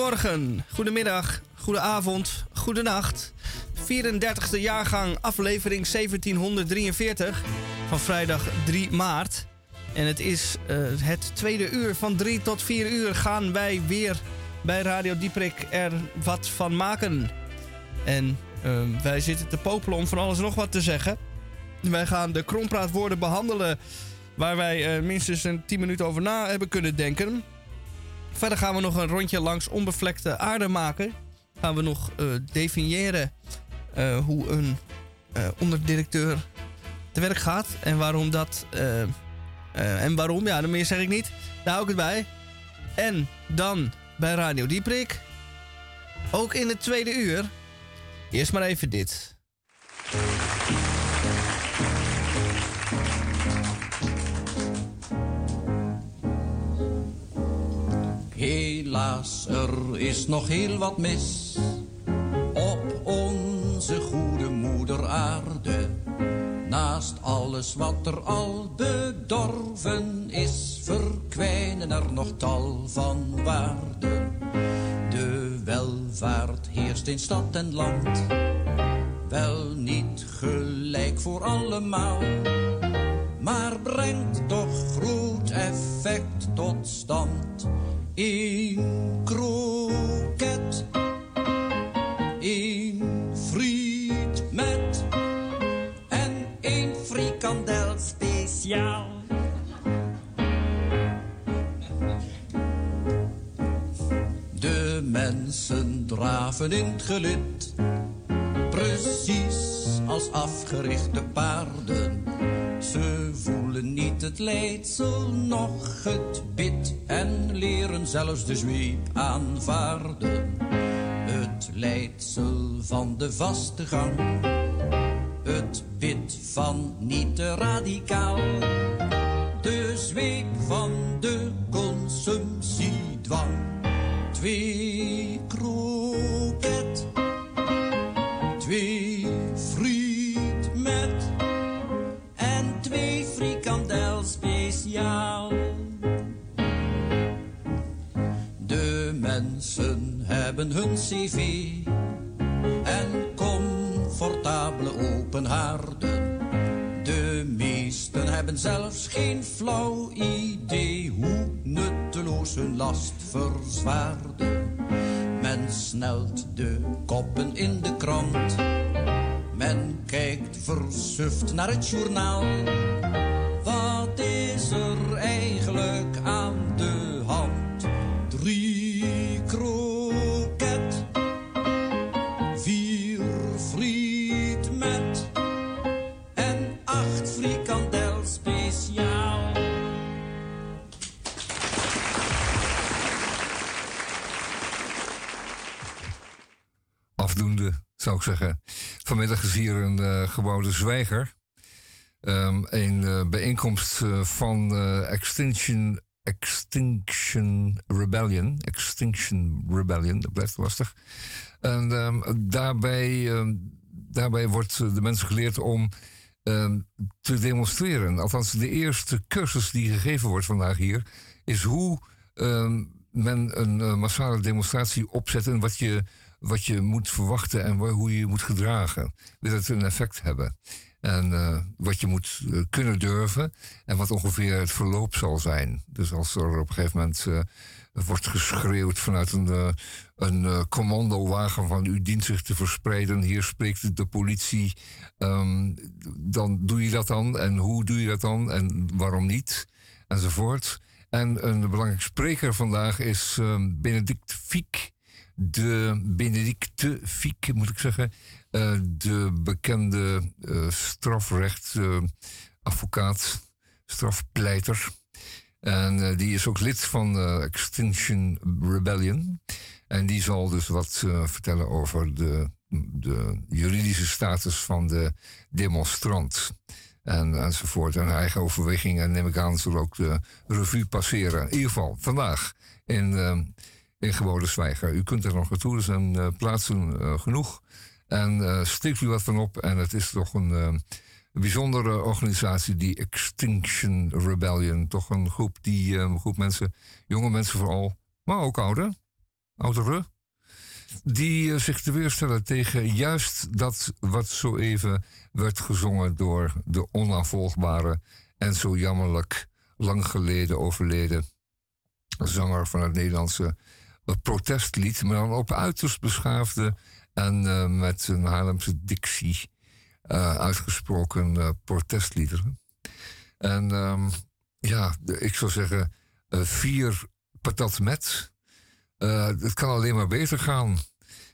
Goedemorgen, goedemiddag, goedenavond, goedenacht. 34e jaargang, aflevering 1743 van vrijdag 3 maart. En het is eh, het tweede uur. Van 3 tot 4 uur gaan wij weer bij Radio Dieprik er wat van maken. En eh, wij zitten te popelen om van alles nog wat te zeggen. Wij gaan de krompraatwoorden behandelen waar wij eh, minstens een 10 minuten over na hebben kunnen denken. Verder gaan we nog een rondje langs onbevlekte aarde maken. Gaan we nog eh, definiëren eh, hoe een eh, onderdirecteur te werk gaat. En waarom dat. en waarom, ja, meer zeg ik niet. Daar hou ik het bij. En dan bij Radio Dieprik. Ook in het tweede uur. Eerst maar even dit. Helaas, er is nog heel wat mis op onze goede moeder aarde. Naast alles wat er al bedorven is, verkwijnen er nog tal van waarden. De welvaart heerst in stad en land, wel niet gelijk voor allemaal maar brengt toch groot effect tot stand. Eén kroket, één friet met en één frikandel speciaal. De mensen draven in het gelid, precies als afgerichte paarden. Ze voelen niet het leidsel, noch het bit en leren zelfs de zweep aanvaarden. Het leidsel van de vaste gang, het bit van niet te radicaal. De zweep van de consumptiedwang. Twee De mensen hebben hun cv en comfortabele open haarden. De meesten hebben zelfs geen flauw idee hoe nutteloos hun last verzwaarde. Men snelt de koppen in de krant. Men kijkt versuft naar het journaal. Zeggen. Vanmiddag is hier een eh gebouwde zwijger. Ehm, een eh, bijeenkomst eh, van Extinction, Extinction Rebellion. Extinction Rebellion, dat blijft lastig. En ehm, daarbij, ehm, daarbij wordt de mensen geleerd om te demonstreren. Althans, de eerste cursus die gegeven wordt vandaag hier... is hoe men een massale demonstratie opzet... en wat je, wat je moet verwachten en hoe je je moet gedragen. Wil het een effect hebben. En eh, wat je moet eh, kunnen durven en wat ongeveer het verloop zal zijn. Dus als er op een gegeven moment eh, wordt geschreeuwd vanuit een, een commandowagen van u dient zich te verspreiden, hier spreekt de politie, ehm, dan doe je dat dan en hoe doe je dat dan en waarom niet enzovoort. En een belangrijke spreker vandaag is ehm, Benedict Fiek, de Benedicte Fiek moet ik zeggen, eh, de bekende eh strafrechtadvocaat, strafpleiter. En eh, die is ook lid van Extinction Rebellion. En die zal dus wat vertellen over de, de juridische status van de demonstrant. En, enzovoort. En eigen overwegingen, neem ik aan, zullen ook de revue passeren. In ieder geval, vandaag in, in Gewone Zwijger. U kunt er nog naartoe, er zijn eh, plaatsen eh, genoeg. En eh steekt u wat van op. En het is toch een bijzondere organisatie, die Extinction Rebellion. Toch een groep, die, groep mensen, jonge mensen vooral, maar ook ouder, ouderen. Die zich te weerstellen tegen juist dat wat zo even werd gezongen door de onafvolgbare en zo jammerlijk lang geleden overleden zanger van het Nederlandse protestlied, maar dan op uiterst beschaafde en eh, met een Haarlemse dictie eh, uitgesproken eh, protestliederen. En ehm, ja, ik zou zeggen, vier patat met. Het kan alleen maar beter gaan.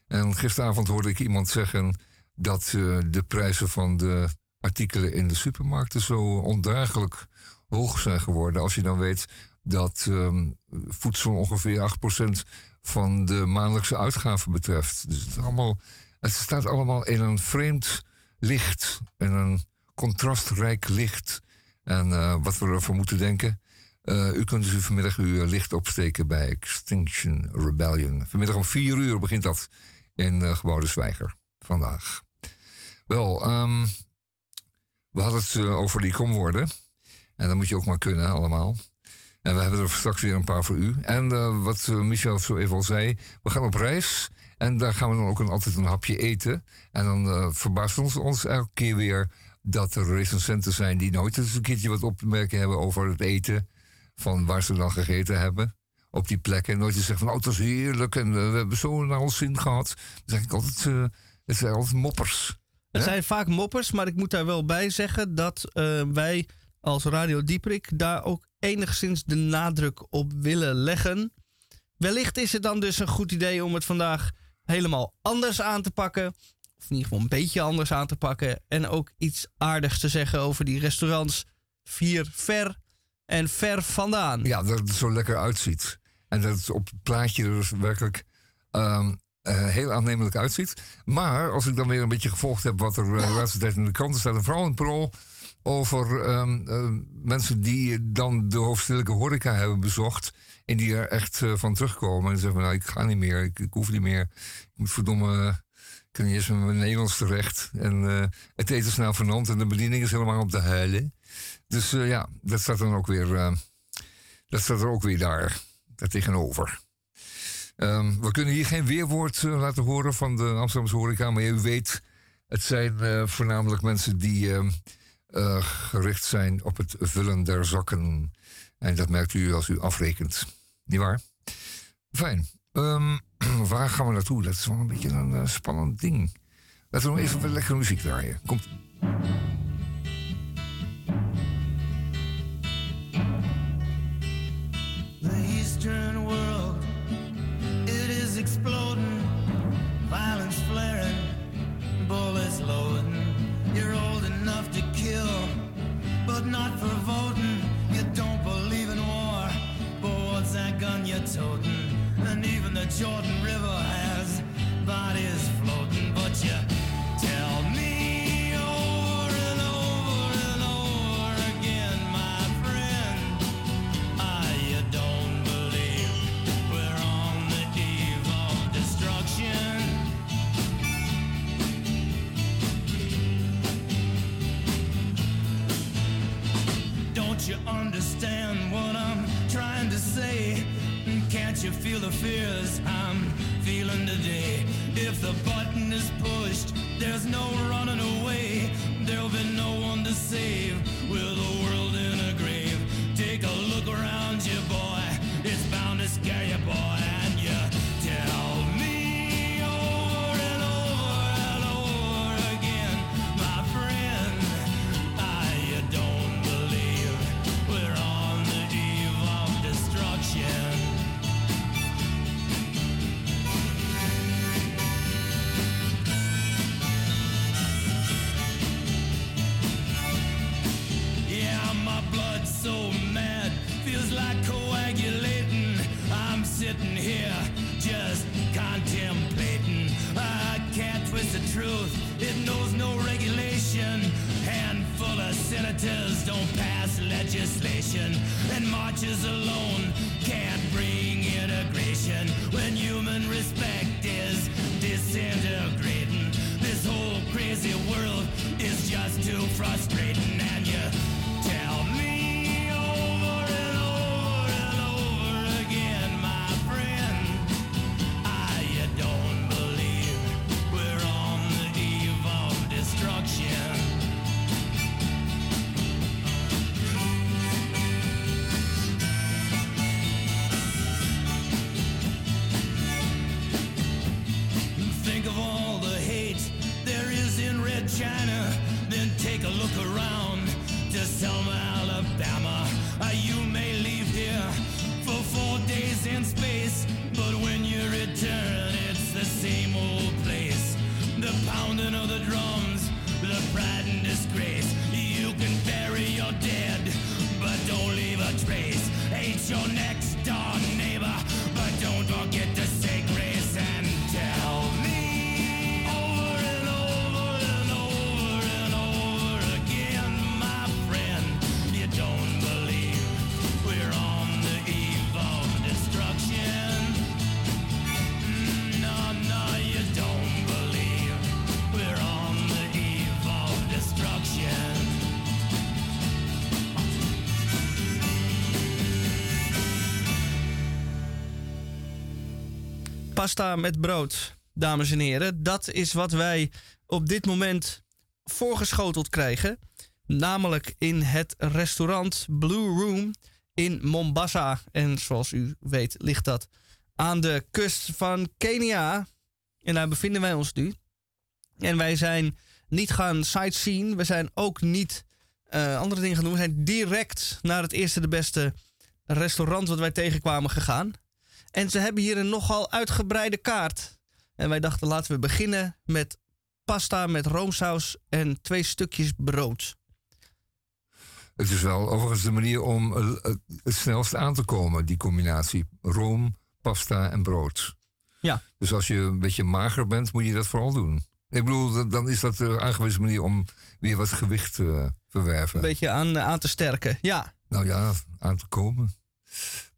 En gisteravond hoorde ik iemand zeggen dat de prijzen van de artikelen in de supermarkten zo ondraaglijk hoog zijn geworden. Als je dan weet dat ehm, voedsel ongeveer 8% van de maandelijkse uitgaven betreft. Dus het, allemaal, het staat allemaal in een vreemd licht. In een contrastrijk licht. En eh, wat we ervan moeten denken. eh, u kunt dus vanmiddag uw licht opsteken bij Extinction Rebellion. Vanmiddag om vier uur begint dat in uh, Gebouwde Zwijger vandaag. Wel, ehm, we hadden het eh, over die komwoorden. En dat moet je ook maar kunnen, allemaal. En we hebben er straks weer een paar voor u. En eh, wat eh, Michel zo even al zei, we gaan op reis. En daar gaan we dan ook een, altijd een hapje eten. En dan eh verbaast ons, ons elke keer weer dat er recensenten zijn die nooit eens een keertje wat op te merken hebben over het eten. Van waar ze dan gegeten hebben. Op die plekken. En nooit eens zeggen van, oh, het was heerlijk. En we hebben zo naar ons zin gehad. Dan zeg ik altijd, het zijn altijd moppers. Het zijn vaak moppers, maar ik moet daar wel bij zeggen dat wij als Radio Dieprik daar ook enigszins de nadruk op willen leggen. Wellicht is het dan dus een goed idee om het vandaag helemaal anders aan te pakken. Of in ieder geval een beetje anders aan te pakken. En ook iets aardigs te zeggen over die restaurants vier ver en ver vandaan. Ja, dat het zo lekker uitziet. En dat het op het plaatje er dus werkelijk ehm, eh, heel aannemelijk uitziet. Maar als ik dan weer een beetje gevolgd heb wat er eh, de laatste tijd in de kranten staat... en vooral in parool over ehm, eh, mensen die dan de hoofdstedelijke horeca hebben bezocht... en die er echt eh, van terugkomen en zeggen van... nou, ik ga niet meer, ik, ik hoef niet meer. Ik moet verdomme... ik kan niet eens met mijn Nederlands terecht. En eh, het eten is nou vernant en de bediening is helemaal op de huilen. Dus eh, ja, dat staat dan ook weer... eh, dat staat er ook weer daar, daar tegenover. Ehm, we kunnen hier geen weerwoord laten horen van de Amsterdamse horeca, maar u weet, het zijn voornamelijk mensen die eh, gericht zijn op het vullen der zakken. En dat merkt u als u afrekent. Niet waar? Fijn. Ehm, waar gaan we naartoe? Dat is wel een beetje een eh, spannend ding. Laten we nog even wat lekkere muziek draaien. Komt. Jordan You feel the fears I'm feeling today? If the button is pushed, there's no running away. There'll be no one to the legislation, and marches alone can't bring integration when human respect is disintegrating. This whole crazy world is just too frustrating, Pasta met brood, dames en heren. Dat is wat wij op dit moment voorgeschoteld krijgen. Namelijk in het restaurant Blue Room in Mombasa. En zoals u weet ligt dat aan de kust van Kenia. En daar bevinden wij ons nu. En wij zijn niet gaan sightseen. We zijn ook niet eh, andere dingen gaan doen. We zijn direct naar het eerste de beste restaurant wat wij tegenkwamen gegaan. En ze hebben hier een nogal uitgebreide kaart. En wij dachten laten we beginnen met pasta met roomsaus en twee stukjes brood. Het is wel overigens de manier om eh, eh, het snelst aan te komen, die combinatie. Room, pasta en brood. Ja. Dus als je een beetje mager bent, moet je dat vooral doen. Ik bedoel, dan- is dat de aangewezen manier om weer wat gewicht te verwerven. Een beetje aan, eh, aan te sterken. Ja. Nou ja, aan te komen.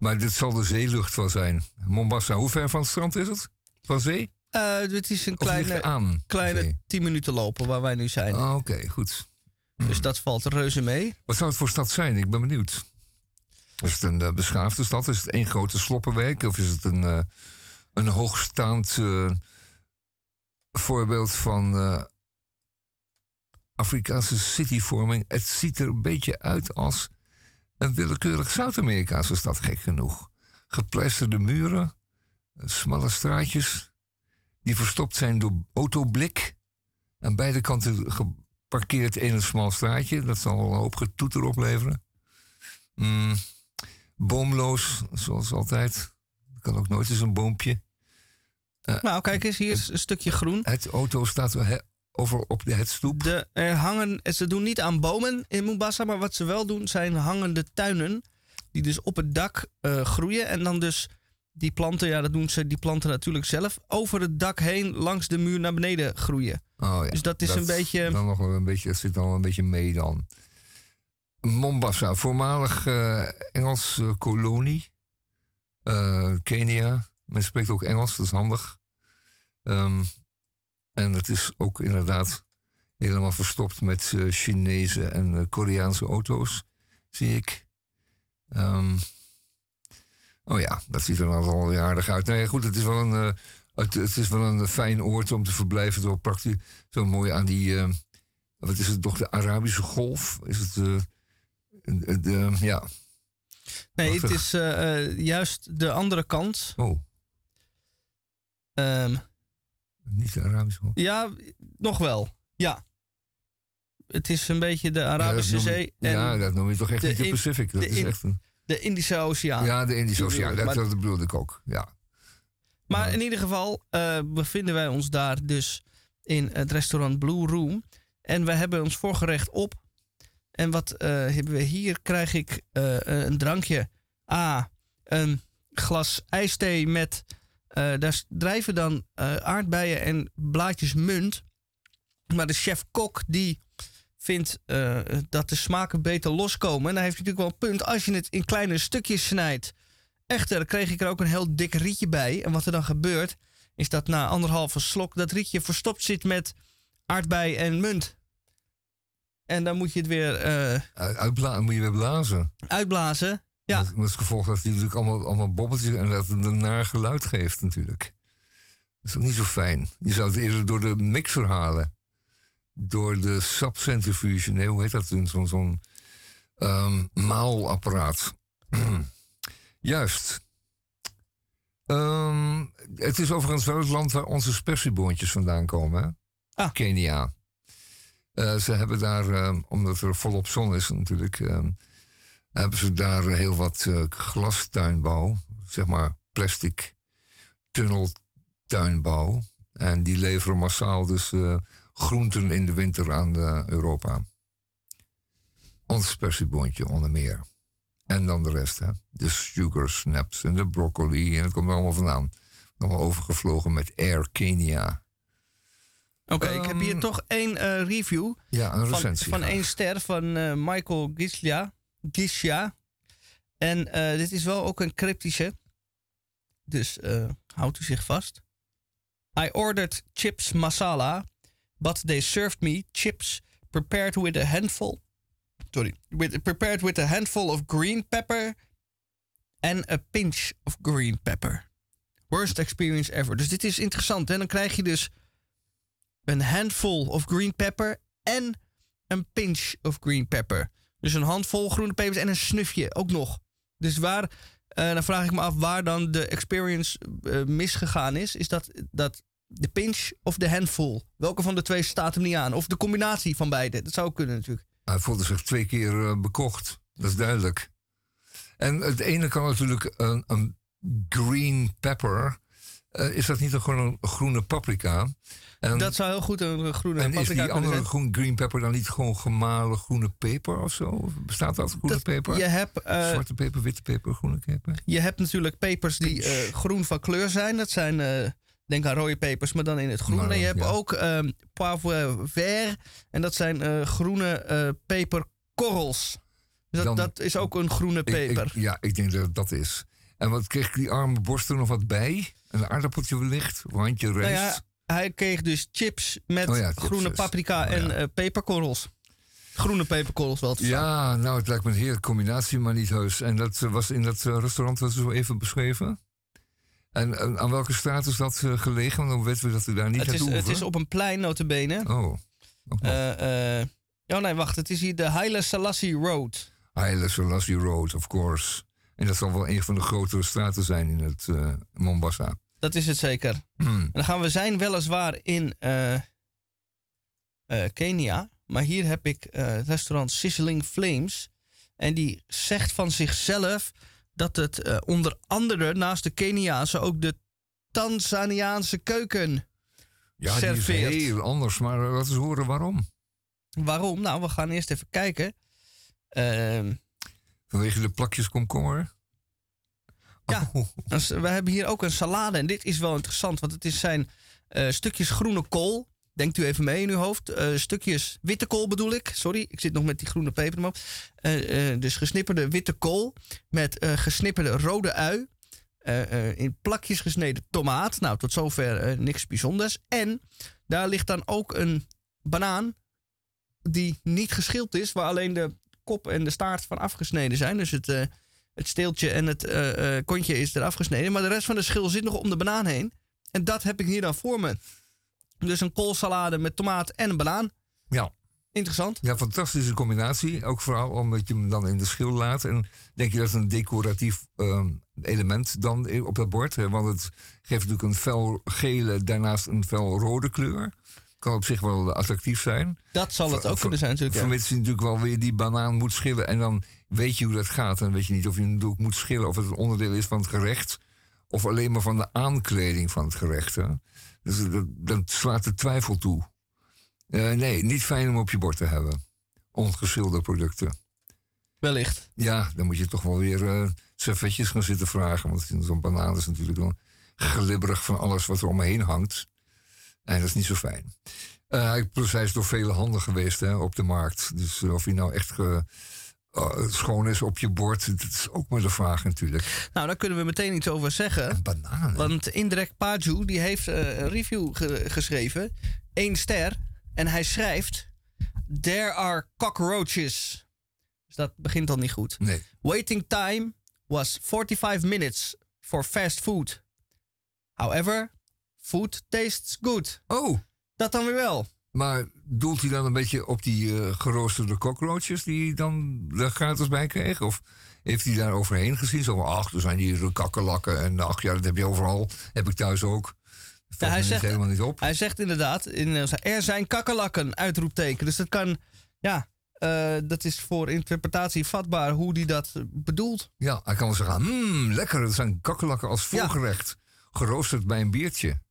Maar dit zal de zeelucht wel zijn. Mombasa, hoe ver van het strand is het? Van zee? Eh, het is een kleine, kleine 10 minuten lopen waar wij nu zijn. Ah, Oké, goed. Dus dat valt reuze mee. Wat zou het voor stad zijn? Ik ben benieuwd. Is het een eh, beschaafde stad? Is het één grote sloppenwijk? Of is het een, eh, een hoogstaand voorbeeld van Afrikaanse cityvorming? Het ziet er een beetje uit als een willekeurig Zuid-Amerikaanse stad, gek genoeg. Gepleisterde muren, smalle straatjes, die verstopt zijn door autoblik. Aan beide kanten geparkeerd in een smal straatje. Dat zal wel een hoop getoeter opleveren. Mm, boomloos, zoals altijd. Er kan ook nooit eens een boompje. Eh, Nou, kijk eens, hier is een stukje groen. Het auto staat over op de het stoep. De, er hangen, ze doen niet aan bomen in Mombasa, maar wat ze wel doen zijn hangende tuinen. Die dus op het dak eh, groeien. En dan dus die planten, ja, dat doen ze, die planten natuurlijk zelf. Over het dak heen langs de muur naar beneden groeien. Oh, ja. Dus dat is een beetje- Dan nog een beetje. Dat zit dan wel een beetje mee dan. Mombasa, voormalig eh, Engels eh, kolonie. Kenia. Men spreekt ook Engels, dat is handig. Ehm, en het is ook inderdaad helemaal verstopt met eh, Chinese en eh, Koreaanse auto's, zie ik. Ehm, oh ja, dat ziet er dan wel weer aardig uit. Nee, goed, het is wel een, eh, het, het is wel een fijn oord om te verblijven. Door praktisch zo mooi aan die, Wat is het toch? De Arabische Golf? Is het. de, ja. Nee, het is juist de andere kant. Oh. Ehm, Niet de Arabische Golf. ja, nog wel. Ja. Het is een beetje de Arabische Ja, Zee. en ja, dat noem je toch echt niet de Pacific. Dat de is echt een- De Indische Oceaan. Ja, de Indische Oceaan. Dat, Maar- dat bedoelde ik ook. Ja. Maar in ieder geval eh, bevinden wij ons daar dus in het restaurant Blue Room. En we hebben ons voorgerecht op. En wat eh, hebben we hier? Krijg ik eh, een drankje. A, een glas ijsthee met... eh, daar drijven dan eh, aardbeien en blaadjes munt. Maar de chef-kok die vindt eh, dat de smaken beter loskomen. En dan heeft hij natuurlijk wel een punt. Als je het in kleine stukjes snijdt... Echter kreeg ik er ook een heel dik rietje bij. En wat er dan gebeurt, is dat na anderhalve slok dat rietje verstopt zit met aardbei en munt. En dan moet je het weer Uit- Uitbla moet je weer blazen. uitblazen. Ja. Met, met het gevolg dat hij natuurlijk allemaal, allemaal bobbeltjes en dat het een naar geluid geeft natuurlijk. Dat is ook niet zo fijn. Je zou het eerder door de mixer halen. Door de sapcentrifuge. Nee, hoe heet dat? Zo'n zo'n ehm, maalapparaat. Juist. Ehm, het is overigens wel het land waar onze spersieboontjes vandaan komen. Hè? Ah. Kenia. Eh, ze hebben daar, ehm, omdat er volop zon is natuurlijk, hebben ze daar heel wat eh, glastuinbouw, zeg maar plastic tunneltuinbouw. En die leveren massaal dus eh, groenten in de winter aan eh, Europa. Ons spersieboontje onder meer. En dan de rest, hè. De sugar snaps en de broccoli. En het komt er allemaal vandaan. Allemaal overgevlogen met Air Kenia. Oké, ik heb hier Ehm, toch één review. Ja, een recensie. van één ster van Michael Gislia. Gisja. En eh, dit is wel ook een cryptische. Dus eh, houdt u zich vast. I ordered chips masala, but they served me chips prepared with a handful. Sorry, prepared with a handful of green pepper and a pinch of green pepper. Worst experience ever. Dus dit is interessant. Hè? Dan krijg je dus een handful of green pepper en een pinch of green pepper. Dus een handvol groene pepers en een snufje ook nog. Dus waar, eh, dan vraag ik me af waar dan de experience eh, misgegaan is. Is dat, dat de pinch of de handful? Welke van de twee staat hem niet aan? Of de combinatie van beide? Dat zou kunnen natuurlijk. Hij voelde zich twee keer eh, bekocht. Dat is duidelijk. En het ene kan natuurlijk een, een green pepper. Eh, is dat niet een, gewoon een groene paprika? En, dat zou heel goed een groene en is paprika die andere zijn. groen, green pepper dan niet gewoon gemalen groene peper of zo? Bestaat dat groene Dat- peper? je hebt, eh, Zwarte peper, witte peper, groene peper? Je hebt natuurlijk pepers die eh, groen van kleur zijn. Dat zijn, denk aan rode pepers, maar dan in het groen. Maar, en je hebt ja. ook ehm poivre vert. En dat zijn groene peperkorrels. Dus dat, Dan- dat is ook een groene Ik- ik- peper. ja, ik denk dat dat is. En wat kreeg die arme borst er nog wat bij? Een aardappeltje wellicht? Een handje nou ja, hij kreeg dus chips met Oh ja, chips groene dus. paprika Oh ja. en eh, peperkorrels. Groene peperkorrels wel te. Ja, nou, het lijkt me een heerlijke combinatie, maar niet heus. En dat eh, was in dat eh, restaurant wat zo even beschreven. En aan welke straat is dat gelegen? Want dan weten we dat we daar niet het, is, naartoe het is op een plein, notabene. Oh, eh, oh nee, wacht. Het is hier de Haile Selassie Road. Haile Selassie Road, of course. En dat zal wel een van de grotere straten zijn in het eh, Mombasa. Dat is het zeker. Hmm. En dan gaan we zijn weliswaar in eh, eh, Kenia. Maar hier heb ik het restaurant Sizzling Flames. En die zegt van zichzelf dat het onder andere naast de Keniaanse ook de Tanzaniaanse keuken Ja, die is serveert. heel anders, maar laten we horen waarom. Waarom? Nou, we gaan eerst even kijken. Ehm, Vanwege de plakjes komkommer? Ja, Oh. dus we hebben hier ook een salade. En dit is wel interessant, want het is zijn eh, stukjes groene kool. Denkt u even mee in uw hoofd. Eh, stukjes witte kool bedoel ik. Sorry, ik zit nog met die groene peper in mijn hoofd. Eh, dus gesnipperde witte kool met gesnipperde rode ui. in plakjes gesneden tomaat. Nou, tot zover niks bijzonders. En daar ligt dan ook een banaan die niet geschild is, waar alleen de kop en de staart van afgesneden zijn. Dus het, eh, het steeltje en het eh, eh, kontje is er afgesneden. Maar de rest van de schil zit nog om de banaan heen. En dat heb ik hier dan voor me. Dus een koolsalade met tomaat en een banaan. Ja. interessant. Ja, fantastische combinatie. Ook vooral omdat je hem dan in de schil laat. En denk je dat is een decoratief ehm, element dan op dat bord. Hè? Want het geeft natuurlijk een fel gele, daarnaast een fel rode kleur. Kan op zich wel attractief zijn. Dat zal het ook kunnen zijn natuurlijk. Vermits je natuurlijk wel weer die banaan moet schillen. En dan weet je hoe dat gaat. Dan weet je niet of je natuurlijk moet schillen of het een onderdeel is van het gerecht. Of alleen maar van de aankleding van het gerecht. Hè? Dus dat, dat slaat de twijfel toe. Eh, nee, niet fijn om op je bord te hebben. Ongeschilde producten. Wellicht. Ja, dan moet je toch wel weer eh servetjes gaan zitten vragen. Want zo'n banaan is natuurlijk dan glibberig van alles wat er omheen hangt. En dat is niet zo fijn. Eh, hij hij is door vele handen geweest hè, op de markt. Dus of hij nou echt ge- eh, schoon is op je bord, dat is ook maar de vraag natuurlijk. Nou, daar kunnen we meteen iets over zeggen. Bananen. Want Indrek Paju die heeft eh, een review ge- geschreven. Eén ster. En hij schrijft... There are cockroaches. Dus dat begint al niet goed. Nee. Waiting time was 45 minutes for fast food. However, food tastes good. Oh. Dat dan weer wel. Maar doelt hij dan een beetje op die eh, geroosterde cockroaches die hij dan er gratis bij kreeg? Of heeft hij daar overheen gezien? Zo van, ach, er zijn hier kakkerlakken en ach ja, dat heb je overal. Heb ik thuis ook. Ja, hij, zegt, helemaal niet op. hij zegt inderdaad, in, eh, er zijn kakkerlakken, uitroepteken. Dus dat kan, ja, eh, dat is voor interpretatie vatbaar hoe hij dat bedoelt. Ja, hij kan wel zeggen, mmm, lekker, dat zijn kakkerlakken als voorgerecht. Geroosterd bij een biertje.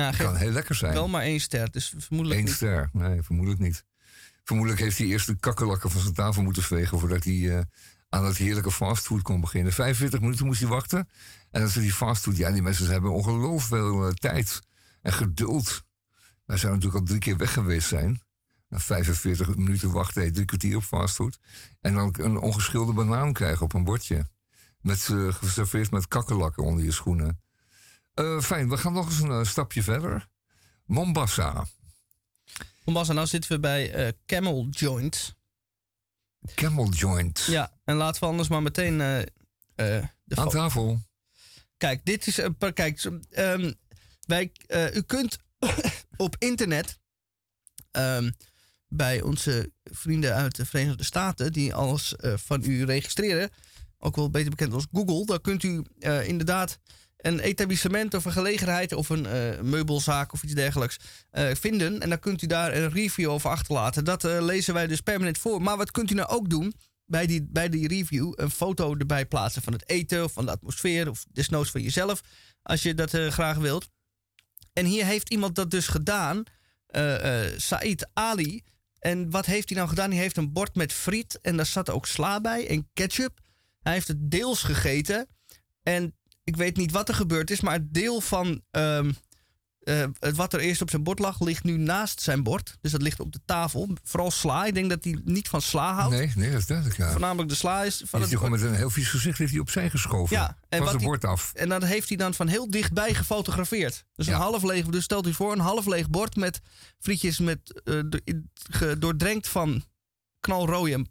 Ja, kan heel lekker zijn. Wel maar één ster, dus vermoedelijk Eén niet. ster, nee, vermoedelijk niet. Vermoedelijk heeft hij eerst de kakkerlakken van zijn tafel moeten vegen... voordat hij eh, aan het heerlijke fastfood kon beginnen. 45 minuten moest hij wachten. En dat is die fastfood, ja, die mensen hebben ongelooflijk veel eh, tijd en geduld. Wij zouden natuurlijk al drie keer weg geweest zijn. Na 45 minuten wachten, drie kwartier op fastfood. En dan een ongeschilde banaan krijgen op een bordje. Met, eh, geserveerd met kakkerlakken onder je schoenen. Eh, fijn, we gaan nog eens een eh, stapje verder. Mombasa. Mombasa, nou zitten we bij eh, Camel Joint. Camel Joint. Ja, en laten we anders maar meteen... de Aan tafel. Kijk, dit is een paar. Kijk, ehm, wij, u kunt op internet ehm, bij onze vrienden uit de Verenigde Staten, die alles van u registreren, ook wel beter bekend als Google, daar kunt u inderdaad een etablissement of een gelegenheid of een eh, meubelzaak of iets dergelijks eh, vinden. En dan kunt u daar een review over achterlaten. Dat eh, lezen wij dus permanent voor. Maar wat kunt u nou ook doen? Bij die, bij die review een foto erbij plaatsen van het eten of van de atmosfeer of desnoods van jezelf, als je dat graag wilt. En hier heeft iemand dat dus gedaan, Said Ali. En wat heeft hij nou gedaan? Hij heeft een bord met friet en daar zat ook sla bij en ketchup. Hij heeft het deels gegeten. En ik weet niet wat er gebeurd is, maar het deel van het wat er eerst op zijn bord lag, ligt nu naast zijn bord. Dus dat ligt op de tafel. Vooral sla. Ik denk dat hij niet van sla houdt. Nee, nee, dat is duidelijk. Ja. Voornamelijk de sla is van Heeft het hij gewoon met een heel vies gezicht heeft hij opzij geschoven. Ja, en hij- bord af. En dat heeft hij dan van heel dichtbij gefotografeerd. Dus een half leeg, dus stelt u voor, een half leeg bord met frietjes met, ge- doordrenkt van knalrode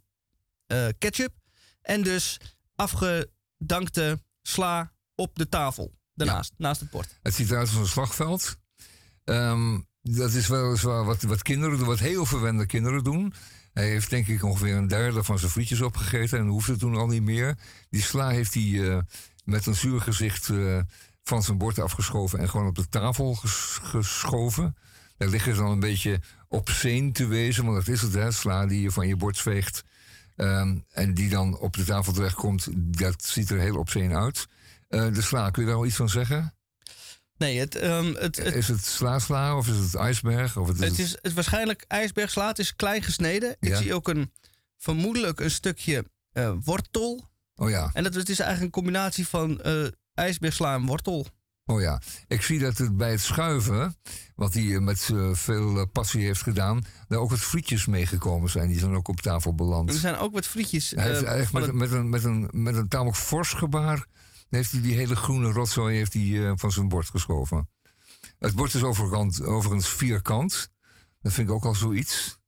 eh, ketchup. En dus afgedankte sla op de tafel. Daarnaast, naast het bord. Het ziet eruit als een slagveld. Ehm, dat is weliswaar wat, wat kinderen doen, wat heel verwende kinderen doen. Hij heeft denk ik ongeveer een derde van zijn frietjes opgegeten en hoefde toen al niet meer. Die sla heeft hij eh, met een zuur gezicht eh, van zijn bord afgeschoven en gewoon op de tafel ges- geschoven. Daar liggen ze dan een beetje obscene te wezen, want dat is het, hè, sla die je van je bord veegt. Ehm, en die dan op de tafel terechtkomt, dat ziet er heel obscene uit. Eh, de sla, kun je daar al iets van zeggen? Nee, het, ehm, het, het, Is het sla-sla of is het ijsberg? Of het is het is het waarschijnlijk ijsbergsla. Het is klein gesneden. Ik zie ook een, vermoedelijk een stukje eh, wortel. Oh ja, En dat, het is eigenlijk een combinatie van eh ijsbergsla en wortel. oh ja. Ik zie dat het bij het schuiven, wat hij met eh, veel passie heeft gedaan, daar ook wat frietjes meegekomen zijn. Die zijn ook op tafel beland. Er zijn ook wat frietjes. Hij heeft eigenlijk met, het- met, een, met, een, met een tamelijk fors gebaar heeft hij die hele groene rotzooi heeft hij, eh, van zijn bord geschoven. Het bord is overkant, overigens vierkant. Dat vind ik ook al zoiets.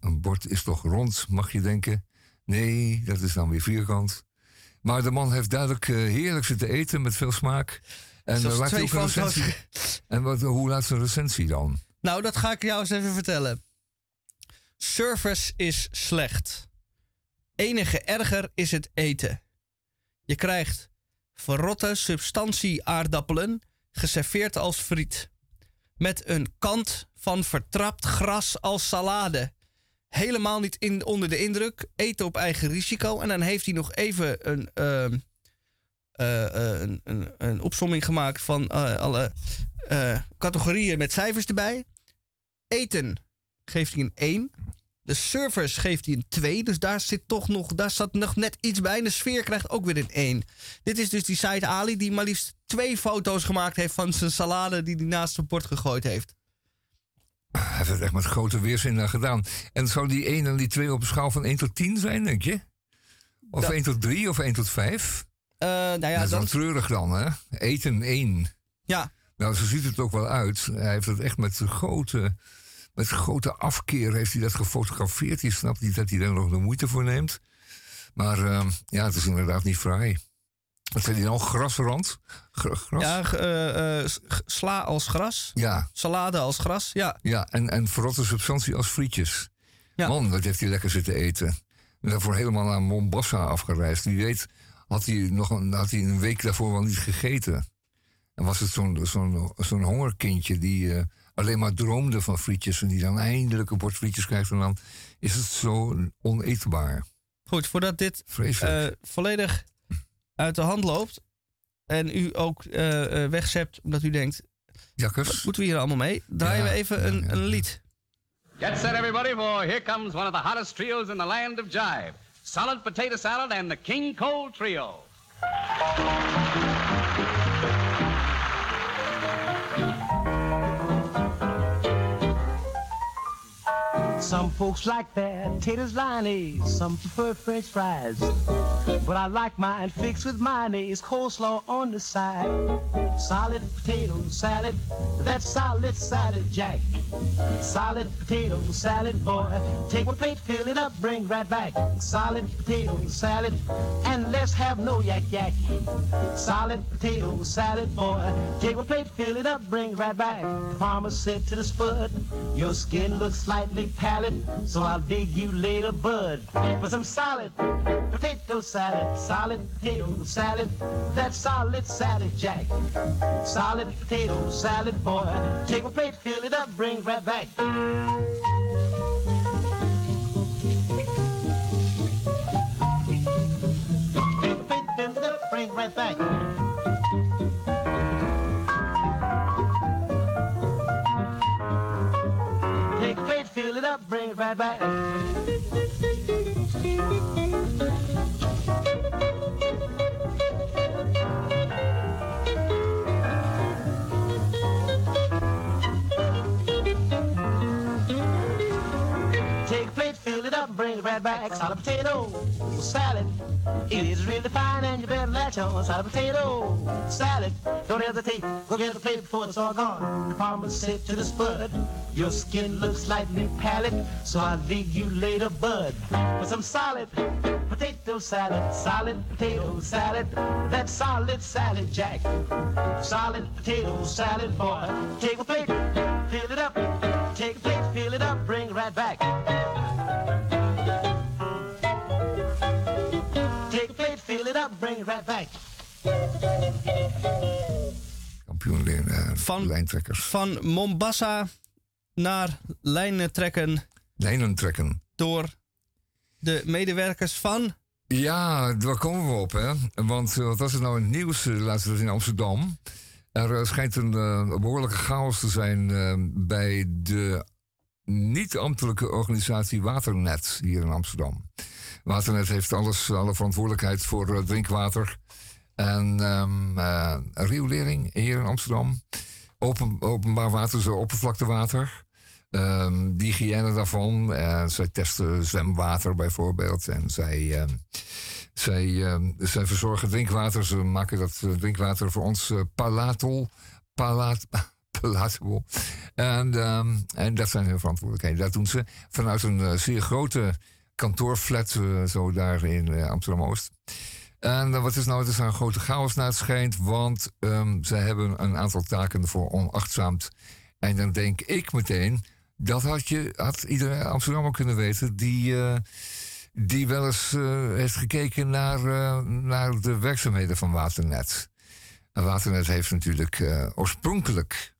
Een bord is toch rond, mag je denken. Nee, dat is dan weer vierkant. Maar de man heeft duidelijk eh, heerlijk zitten eten met veel smaak. En eh, laat ook een recensie. En wat, hoe laat zijn recensie dan? Nou, dat ga ik jou eens even vertellen. Service is slecht. Enige erger is het eten. Je krijgt verrotte substantie aardappelen geserveerd als friet. Met een kant van vertrapt gras als salade. Helemaal niet in, onder de indruk. Eten op eigen risico. En dan heeft hij nog even een, eh, een, een, een opsomming gemaakt van eh, alle categorieën met cijfers erbij. Eten geeft hij een 1. De service geeft hij een 2. Dus daar zit toch nog, daar zat nog net iets bij. En de sfeer krijgt ook weer een 1. Dit is dus die Said Ali die maar liefst twee foto's gemaakt heeft van zijn salade die hij naast zijn bord gegooid heeft. Hij heeft het echt met grote weerzin gedaan. En zou die 1 en die 2 op een schaal van 1 tot 10 zijn, denk je? Of Dat- 1 tot 3 of 1 tot 5? Eh, nou ja, dat is wel dan, treurig dan, hè? Eten 1. Ja. Nou, zo ziet het ook wel uit. Hij heeft het echt met grote, met grote afkeer heeft hij dat gefotografeerd. Je snapt niet dat hij daar nog de moeite voor neemt. Maar ehm, ja, het is inderdaad niet fraai. Wat zei hij nou? Grasrand? Gra- gras? ja, eh, eh, sla als gras. Ja. Salade als gras. Ja. Ja, en, en verrotte substantie als frietjes. Man, wat heeft hij lekker zitten eten. En daarvoor helemaal naar Mombasa afgereisd. Wie weet had hij, nog een, had hij een week daarvoor wel niet gegeten. En was het zo'n zo'n zo'n hongerkindje die eh, alleen maar droomde van frietjes... en die dan eindelijk een bord frietjes krijgt... en dan is het zo oneetbaar. Goed, voordat dit eh, volledig uit de hand loopt. En u ook eh eh wegzept omdat u denkt. Jakkers. Wat moeten we hier allemaal mee? Draaien we even een, een lied. Get set, everybody, for here comes one of the hottest trios in the land of jive. Solid potato salad and the King Cole Trio. Some folks like their taters liney, some prefer french fries. But I like mine fixed with mayonnaise, coleslaw on the side. Solid potato salad, that's solid salad jack. Solid potato salad, boy. Take one plate, fill it up, bring right back. Solid potato salad, and let's have no yak yak. Solid potato salad, boy. Take one plate, fill it up, bring right back. Farmer said to the spud, your skin looks slightly so I'll dig you later, bud. For some solid potato salad, solid potato salad, that's solid salad jack. Solid potato salad, boy. Take a plate, fill it up, bring right back. Take a plate, fill it up, bring right back. Fill it up, bring it right back. Up, bring it right back. Solid potato salad. It is really fine, and you better latch on. Solid potato salad. Don't hesitate. Go get the plate before it's all gone. The farmer said to the spud, Your skin looks slightly pallid, so I'll leave you later, bud. For some solid potato salad, solid potato salad. That's solid salad, Jack. Solid potato salad, boy. Take a plate, fill it up. Take a plate, fill it up, bring it right back. Van. Van Mombasa naar lijnen trekken Lijnen trekken. door de medewerkers van. Ja, daar komen we op, hè. Want eh, wat was het nou in het nieuws uh, laatst in Amsterdam? Er uh, schijnt een uh, behoorlijke chaos te zijn uh, bij de niet-ambtelijke organisatie Waternet hier in Amsterdam. Waternet heeft alles, alle verantwoordelijkheid voor uh, drinkwater en um, riolering hier in Amsterdam. Open, openbaar water, zo oppervlaktewater. Um, de hygiëne daarvan. Uh, zij testen zwemwater bijvoorbeeld. En zij, uh, zij, uh, zij verzorgen drinkwater. Ze maken dat drinkwater voor ons palatol. Palat, palatable. En, en dat zijn hun verantwoordelijkheden. Dat doen ze vanuit een zeer grote kantoorflat. zo daar in Amsterdam-Oost. En wat is nou? Het is een grote chaos naar het schijnt. Want um, zij hebben een aantal taken voor onachtzaamd. En dan denk ik meteen Dat had, je, had iedereen Amsterdammer kunnen weten die, eh, die wel eens eh, heeft gekeken naar, eh, naar de werkzaamheden van Waternet. En Waternet heeft natuurlijk eh, oorspronkelijk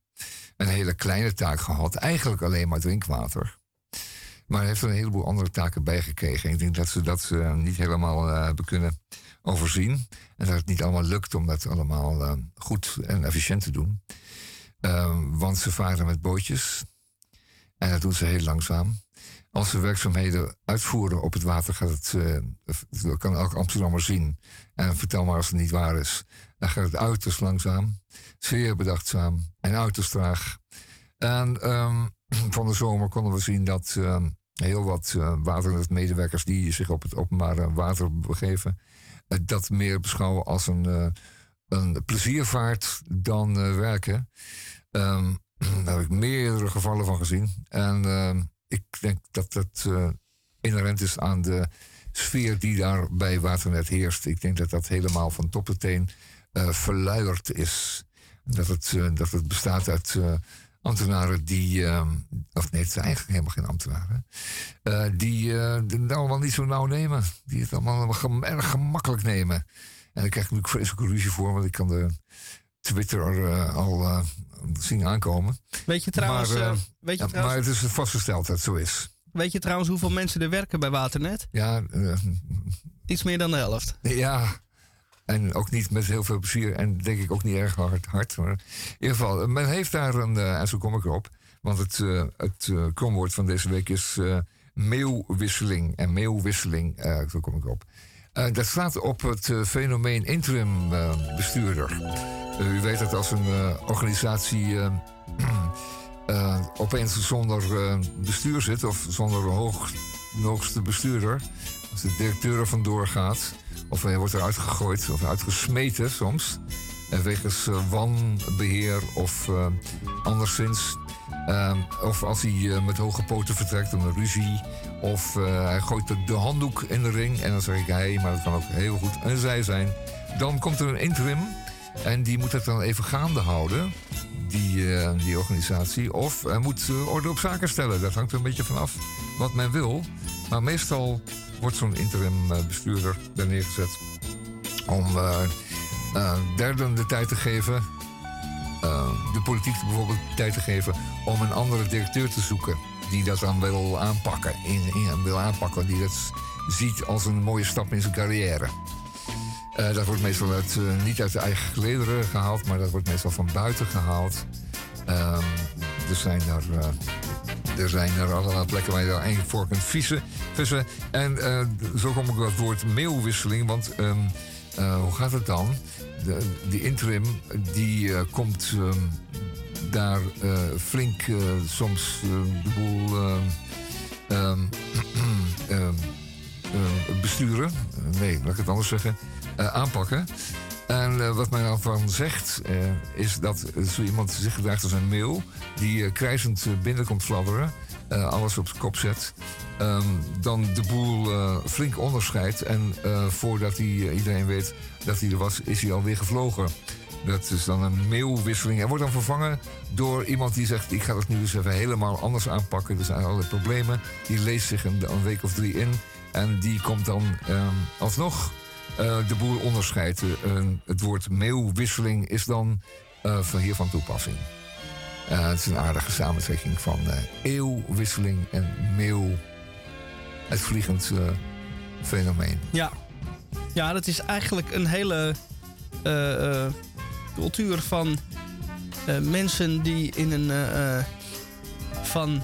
een hele kleine taak gehad. Eigenlijk alleen maar drinkwater. Maar heeft er een heleboel andere taken bij gekregen. Ik denk dat ze dat eh, niet helemaal eh, hebben kunnen overzien. En dat het niet allemaal lukt om dat allemaal eh, goed en efficiënt te doen. Eh, want ze varen met bootjes. En dat doen ze heel langzaam. Als ze werkzaamheden uitvoeren op het water, gaat het, eh, dat kan elke Amsterdammer zien. En vertel maar als het niet waar is. Dan gaat het uiterst langzaam, zeer bedachtzaam en uiterst traag. En ehm, van de zomer konden we zien dat ehm, heel wat uh, watermedewerkers die zich op het openbare water begeven, eh, dat meer beschouwen als een, eh, een pleziervaart dan eh, werken. Ehm, daar heb ik meerdere gevallen van gezien. En ehm, ik denk dat dat eh, inherent is aan de sfeer die daar bij Waternet heerst. Ik denk dat dat helemaal van top tot teen eh, verluierd is. Dat het, eh, dat het bestaat uit eh, ambtenaren die. ehm, of nee, het zijn eigenlijk helemaal geen ambtenaren. eh, die eh, het allemaal niet zo nauw nemen. Die het allemaal gem- erg gemakkelijk nemen. En daar krijg ik natuurlijk vreselijke ruzie voor, want ik kan de Twitter eh, al zien aankomen. Weet je trouwens, Maar, weet je ja, trouwens- maar het is vastgesteld dat het zo is. Weet je trouwens hoeveel mensen er werken bij Waternet? Ja, Iets meer dan de helft. Ja, en ook niet met heel veel plezier. En denk ik ook niet erg hard. hard maar in ieder geval, men heeft daar een... eh, en zo kom ik erop. Want het, eh het eh, kromwoord van deze week is eh meeuwwisseling. En meeuwwisseling, eh, zo kom ik. Eh, dat staat op het eh, fenomeen interim eh, bestuurder. Eh, u weet dat als een eh, organisatie... eh, eh, opeens zonder eh, bestuur zit... of zonder hoog, hoogste bestuurder... als de directeur er vandoor gaat... of hij wordt eruit gegooid of uitgesmeten soms... en wegens eh, wanbeheer of eh, anderszins... eh, of als hij eh, met hoge poten vertrekt om een ruzie... of eh, hij gooit de, handdoek in de ring... en dan zeg ik hij, maar dat kan ook heel goed een zij zijn... dan komt er een interim... En die moet het dan even gaande houden, die, eh, die organisatie. Of hij moet eh, orde op zaken stellen. Dat hangt er een beetje vanaf wat men wil. Maar meestal wordt zo'n interim eh, bestuurder daar neergezet om eh, eh, derden de tijd te geven. de politiek bijvoorbeeld de tijd te geven om een andere directeur te zoeken. Die dat dan wil aanpakken. In, wil aanpakken. Die dat ziet als een mooie stap in zijn carrière. Dat wordt meestal niet uit de eigen gelederen gehaald, maar dat wordt meestal van buiten gehaald. Ehm, er zijn eh, er zijn er allerlei plekken waar je daar eigenlijk voor kunt vissen. vissen. En eh, zo kom ik op het woord mailwisseling, want ehm, eh, hoe gaat het dan? De, die interim die eh, komt ehm, daar flink soms eh, de boel ehm, ehm, ehm, eh, besturen. Nee, laat ik het anders zeggen. Aanpakken. En eh, wat men daarvan zegt, eh, is dat eh, zo iemand zich gedraagt als een mail... die eh, krijzend binnenkomt fladderen, alles op zijn kop zet... ehm, dan de boel flink onderscheidt. En voordat hij, iedereen weet dat hij er was, is hij alweer gevlogen. Dat is dan een mailwisseling. Hij wordt dan vervangen door iemand die zegt... ik ga het nu eens even helemaal anders aanpakken. Er zijn allerlei problemen. Die leest zich een, een week of drie in. En die komt dan ehm, alsnog eh, de boel onderscheidt. Eh, het woord mailwisseling is dan eh, van hier van toepassing. Eh, het is een aardige samentrekking van eh, eeuwwisseling en mail. Het vliegend eh, fenomeen. Ja. ja, dat is eigenlijk een hele eh, eh, cultuur van eh, mensen die in een eh, eh, van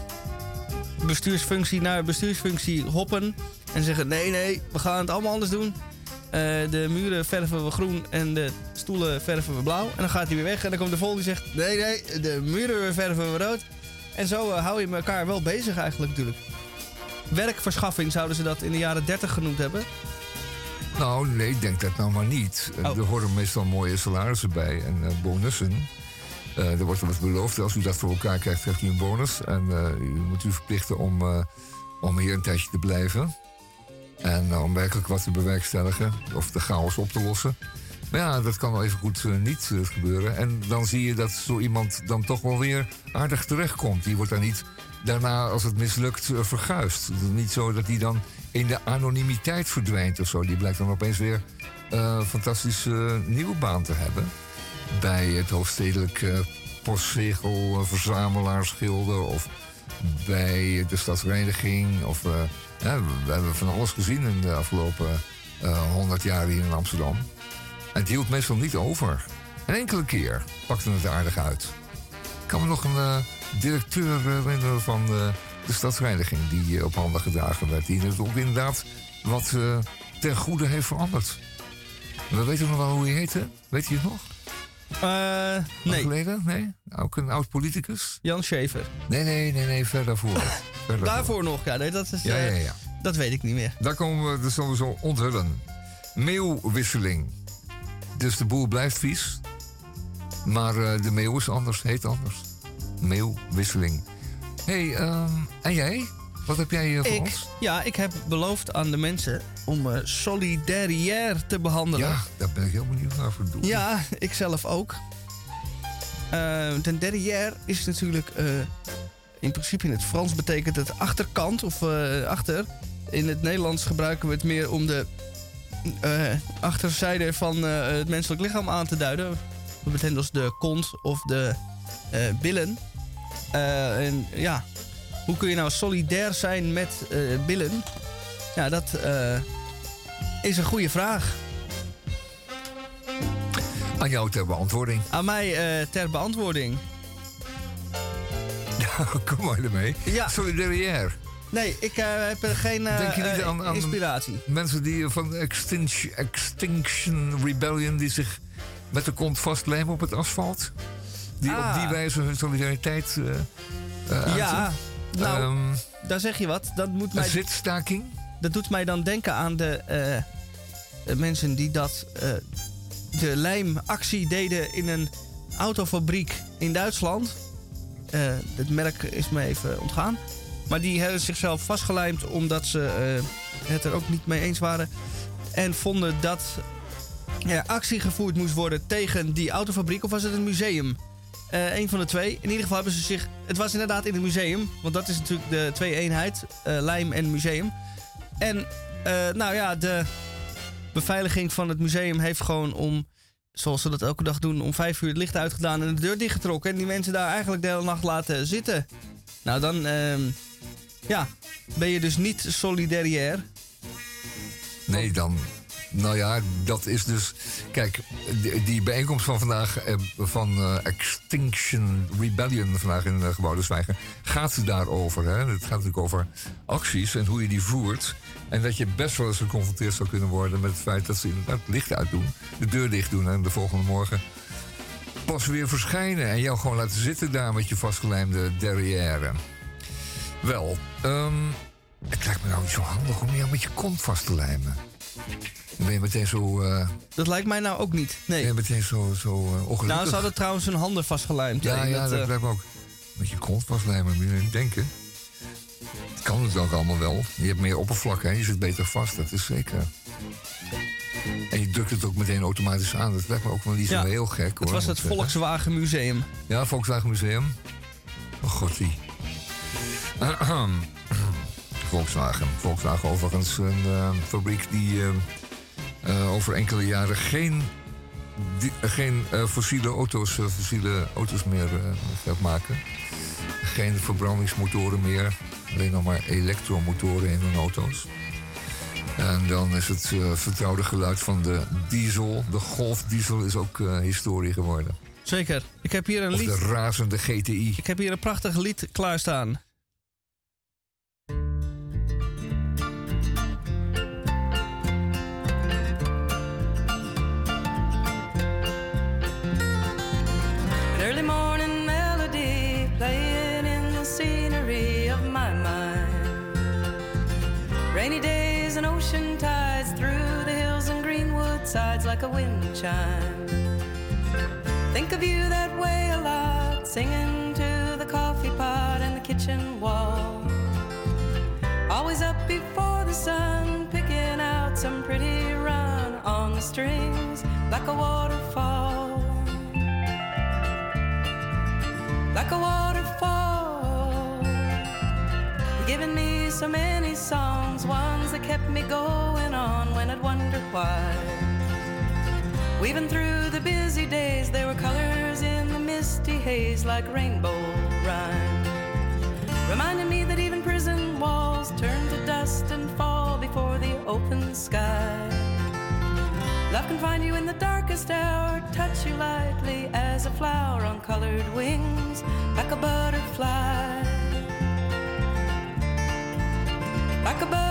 bestuursfunctie naar bestuursfunctie hoppen en zeggen: nee, nee, we gaan het allemaal anders doen. Eh, de muren verven we groen en de stoelen verven we blauw. En dan gaat hij weer weg en dan komt de volgende die zegt: nee, nee, de muren verven we rood. En zo eh, hou je elkaar wel bezig eigenlijk natuurlijk. Werkverschaffing zouden ze dat in de jaren 30 genoemd hebben. Nou, nee, denk dat nou maar niet. Eh, Er horen meestal mooie salarissen bij en bonussen. Er wordt wat beloofd. Als u dat voor elkaar krijgt, krijgt u een bonus. En u moet u verplichten om, om hier een tijdje te blijven. En om werkelijk wat te bewerkstelligen. Of de chaos op te lossen. Maar ja, dat kan wel even goed eh, niet eh, gebeuren. En dan zie je dat zo iemand dan toch wel weer aardig terechtkomt. Die wordt daar niet daarna, als het mislukt, eh, verguist. Het is niet zo dat die dan in de anonimiteit verdwijnt of zo. Die blijkt dan opeens weer een fantastische nieuwe baan te hebben. Bij het hoofdstedelijk postzegel, verzamelaarschilder of bij de stadsreiniging. Of, we hebben van alles gezien in de afgelopen honderd jaar hier in Amsterdam. En het hield meestal niet over. Een enkele keer pakte het aardig uit. Ik kan me nog een eh, directeur herinneren van eh, de stadsreiniging... die eh, op handen gedragen werd. Die het ook inderdaad wat eh, ten goede heeft veranderd. We weten nog wel hoe hij heette. Weet je het nog? Eh, nee. Geleden? Nee? Ook een oud politicus? Jan Schever. Nee, nee, nee, nee, ver daarvoor. Ver daarvoor. Nog, ja, nee, dat is. Ja, eh, ja, ja. Dat weet ik niet meer. Daar komen we dus sowieso onthullen. Meeuwwisseling. Dus de boel blijft vies. Maar eh, de meeuw is anders, heet anders. Meeuwwisseling. Hé, hey, ehm, en jij? Wat heb jij eh, voor Ik, ons? ja, ik heb beloofd aan de mensen om eh solidaire te behandelen. Ja, daar ben ik heel benieuwd naar voor doen. Ja, ik zelf ook. Eh de derrière is natuurlijk... in principe in het Frans betekent het achterkant of achter. In het Nederlands gebruiken we het meer om de achterzijde van het menselijk lichaam aan te duiden. Dat betekent als de kont of de billen. En ja, hoe kun je nou solidair zijn met eh, billen? Ja, dat eh, is een goede vraag. Aan jou ter beantwoording. Aan mij eh, ter beantwoording. Ja, kom maar ermee. Ja. Solidaire. Nee, ik heb er geen eh, Denk je niet aan, aan inspiratie. mensen die van Extinction, Extinction Rebellion... die zich met de kont vastlijmen op het asfalt? Die op Ah. die wijze hun solidariteit uiten? Ja, nou, Ehm, daar zeg je wat. Dat moet mij, een zitstaking? dat doet mij dan denken aan de eh, eh, mensen die dat eh, de lijmactie deden in een autofabriek in Duitsland. Eh, het merk is me even ontgaan. Maar die hebben zichzelf vastgelijmd omdat ze het er ook niet mee eens waren. En vonden dat er actie gevoerd moest worden tegen die autofabriek. Of was het een museum? Eh een van de twee. In ieder geval hebben ze zich. Het was inderdaad in het museum. Want dat is natuurlijk de twee eenheid: eh, lijm en museum. En eh, nou ja, de beveiliging van het museum heeft gewoon om. Zoals ze dat elke dag doen, om vijf uur het licht uitgedaan en de deur dichtgetrokken. En die mensen daar eigenlijk de hele nacht laten zitten. Nou, dan ehm, ja, ben je dus niet solidair. Nee, dan. Nou ja, dat is dus. Kijk, die, bijeenkomst van vandaag. eh, van eh, Extinction Rebellion. vandaag in uh, Gebouw de Zwijger. gaat daarover. Hè? Het gaat natuurlijk over acties en hoe je die voert. En dat je best wel eens geconfronteerd zou kunnen worden. met het feit dat ze inderdaad het licht uitdoen. de deur dicht doen en de volgende morgen. pas weer verschijnen. en jou gewoon laten zitten daar met je vastgelijmde derrière. Wel, ehm, het lijkt me nou niet zo handig om jou met je kont vast te lijmen. Dan ben je meteen zo... eh, Dat lijkt mij nou ook niet. Nee. ben je meteen zo, zo eh, ongelukkig. Nou, ze hadden trouwens hun handen vastgelijmd. Ja, ja, dat, dat eh, lijkt me ook. Met je kont vastlijmen, moet je niet denken. Het kan het ook allemaal wel. Je hebt meer oppervlak, hè? je zit beter vast, dat is zeker. En je drukt het ook meteen automatisch aan. Dat lijkt me ook wel niet zo Ja, heel gek. Het hoor, was het ik zeggen. Volkswagen Museum. Ja, Volkswagen Museum. Oh god, die. Volkswagen. Volkswagen overigens een eh, fabriek die eh, eh, over enkele jaren geen, die- geen fossiele, auto's, fossiele auto's meer gaat maken. Geen verbrandingsmotoren meer. Alleen nog maar elektromotoren in hun auto's. En dan is het vertrouwde geluid van de diesel. De golfdiesel is ook historie geworden. Zeker. Ik heb hier een Of lied. de razende GTI. Ik heb hier een prachtig lied klaarstaan. Rainy days and ocean tides through the hills and greenwood sides like a wind chime. Think of you that way a lot, singing to the coffee pot and the kitchen wall. Always up before the sun, picking out some pretty run on the strings like a waterfall. Like a waterfall. Giving me so many songs, ones that kept me going on when I'd wonder why. Weaving through the busy days, there were colors in the misty haze like rainbow rhyme. Reminding me that even prison walls turn to dust and fall before the open sky. Love can find you in the darkest hour, touch you lightly as a flower on colored wings, like a butterfly. Like a butterfly.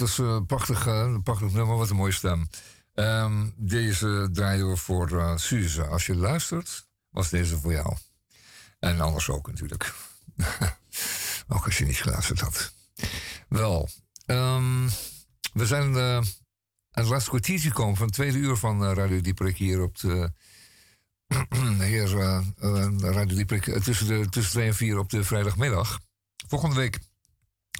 Was eh, een prachtig, eh, een prachtig nummer. Wat een mooie stem. Ehm, deze draaien we voor eh Suze. Als je luistert, was deze voor jou. En anders ook natuurlijk. ook als je niet geluisterd had. Wel, ehm, we zijn eh, aan het laatste kwartiertje gekomen van het tweede uur van eh, Radio Dieperik hier op de... hier, eh, eh, Radio Dieperik eh, tussen, de, tussen 2 en 4 op de vrijdagmiddag. Volgende week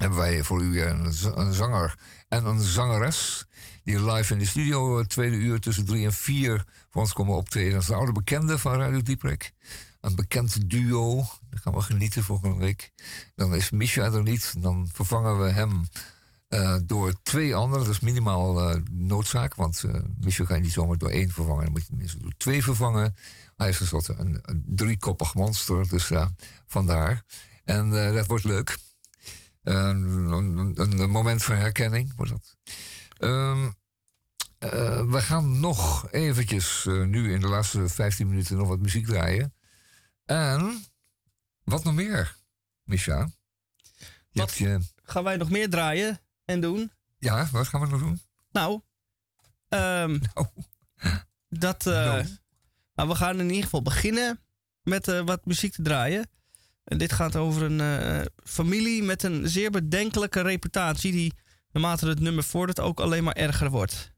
hebben wij voor u een, z- een zanger en een zangeres... die live in de studio het tweede uur tussen 3 en 4 voor ons komen optreden. Dat is een oude bekende van Radio Dieperik. Een bekend duo. Daar gaan we genieten volgende week. Dan is Misha er niet. Dan vervangen we hem eh, door twee anderen. Dat is minimaal eh, noodzaak. Want eh Misha ga je niet zomaar door één vervangen. Dan moet je tenminste door twee vervangen. Hij is tenslotte een, een driekoppig monster. Dus vandaar. En eh, dat wordt leuk. Een, een, moment van herkenning wordt dat. Ehm, eh, we gaan nog eventjes eh, nu in de laatste 15 minuten nog wat muziek draaien. En wat nog meer, Misha? Je Wat je, gaan wij nog meer draaien en doen? ja, wat gaan we nog doen? Nou, ehm, dat. eh, nou, we gaan in ieder geval beginnen met eh, wat muziek te draaien. En dit gaat over een eh, familie met een zeer bedenkelijke reputatie, die naarmate het nummer vordert ook alleen maar erger wordt.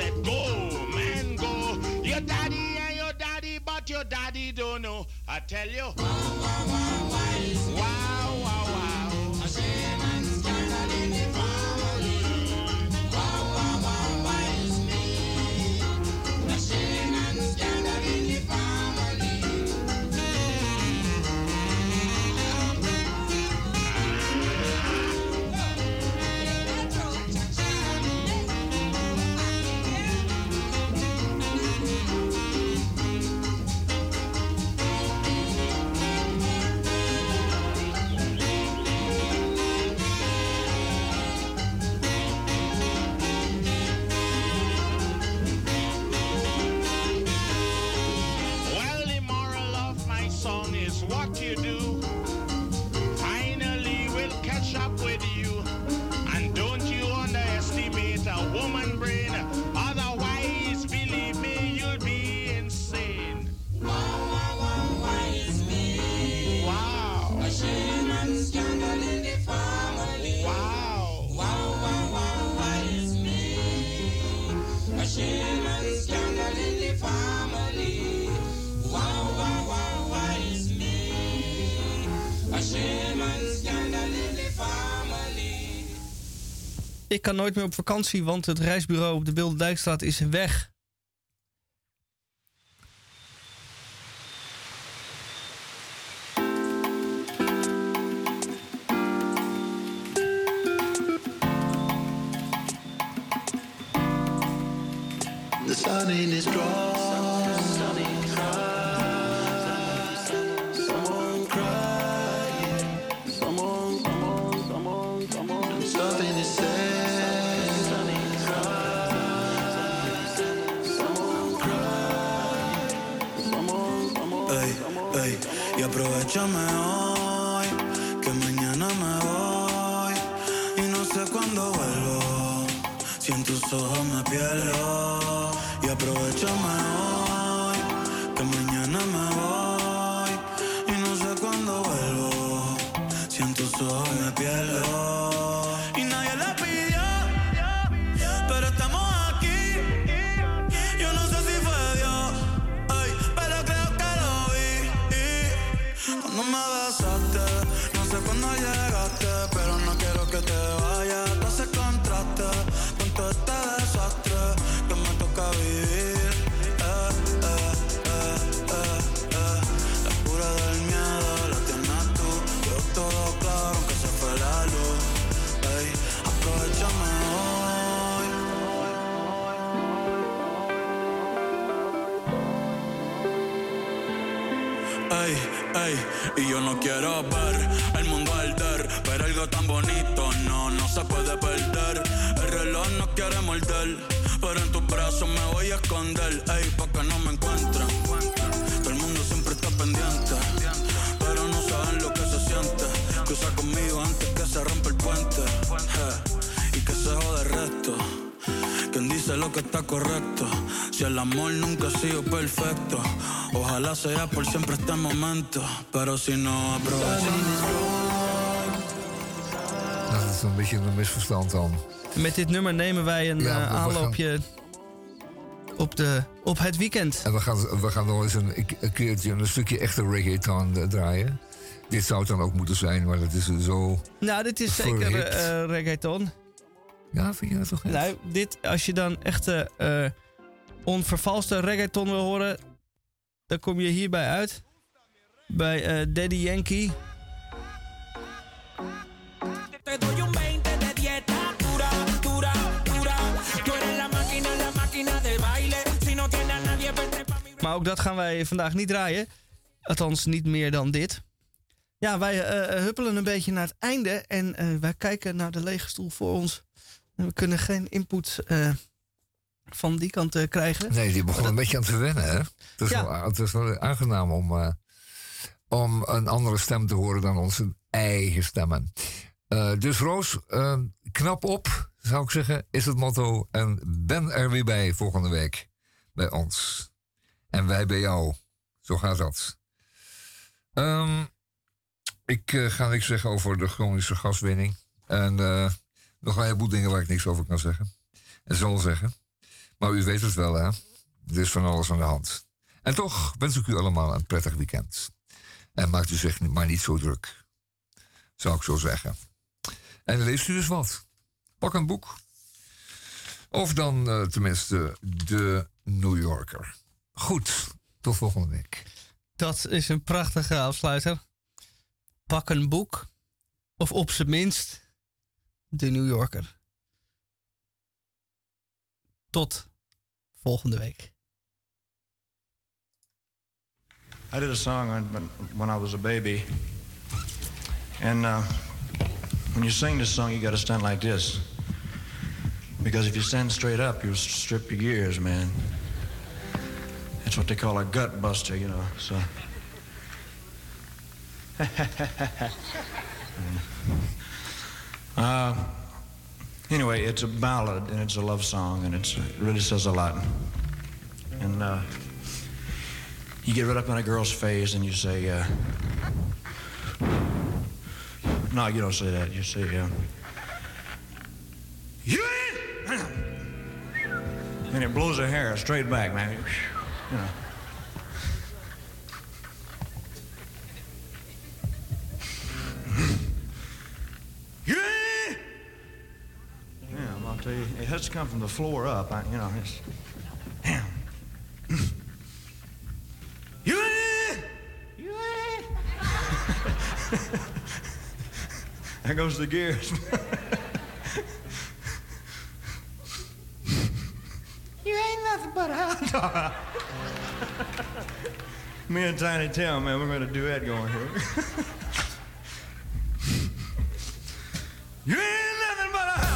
said, go, man, go. Your daddy and your daddy, but your daddy don't know. I tell you. Wow, wow, wow, kan nooit meer op vakantie, want het reisbureau op de Bilderdijkstraat is weg. Sé lo que está correcto. Si el amor nunca ha sido perfecto, ojalá sea por siempre este momento. Pero si no, aprovechamos. Nou, dat is een beetje een misverstand dan. Met dit nummer nemen wij een ja, eh, aanloopje op, de, op het weekend. En we gaan, we gaan wel eens een, een keertje een stukje echte reggaeton eh, draaien. Dit zou het dan ook moeten zijn, maar dat is zo. Nou, dit is zeker uh, reggaeton. Ja, vind je dat toch echt? Nou, dit, als je dan echte eh onvervalste reggaeton wil horen, dan kom je hierbij uit. Bij eh, Daddy Yankee. Te doy un 20 de dieta dura, dura, dura. Tú eres la máquina, la máquina de baile. Si no tiene a nadie, vente pa' mi Maar ook dat gaan wij vandaag niet draaien. Althans, niet meer dan dit. Ja, wij eh, huppelen een beetje naar het einde. En eh, wij kijken naar de lege stoel voor ons. We kunnen geen input eh, van die kant eh, krijgen. Nee, die begon een beetje aan te wennen, hè? Het is, Ja. wel, het is wel aangenaam om, eh, om een andere stem te horen dan onze eigen stemmen. Dus Roos, knap op, zou ik zeggen, is het motto. En ben er weer bij volgende week bij ons. En wij bij jou. Zo gaat dat. Ehm, ik ga niks zeggen over de chronische gaswinning. En nog een heleboel dingen waar ik niks over kan zeggen. En zal zeggen. Maar u weet het wel, hè? Er is van alles aan de hand. En toch wens ik u allemaal een prettig weekend. En maakt u zich maar niet zo druk. Zou ik zo zeggen. En leest u dus wat. Pak een boek. Of dan eh, tenminste de New Yorker. Goed, tot volgende week. Dat is een prachtige afsluiter. Pak een boek. Of op zijn minst de New Yorker. Tot volgende week. I did a song when, I was a baby. And uh, when you sing this song, you got to stand like this. Because if you stand straight up, you'll strip your gears, man. That's what they call a gut buster, you know. So. uh, anyway, it's a ballad and it's a love song and it's, it really says a lot. And uh, you get right up in a girl's face and you say, uh, no, you don't say that. You say, uh, you ain't, and it blows her hair straight back, man. You know. I'll tell you, it has to come from the floor up. I, you know, it's. Damn. you You There goes the gears. you ain't nothing but a hound dog. Me and Tiny Tim, man, we're going to do that going here. you ain't nothing but a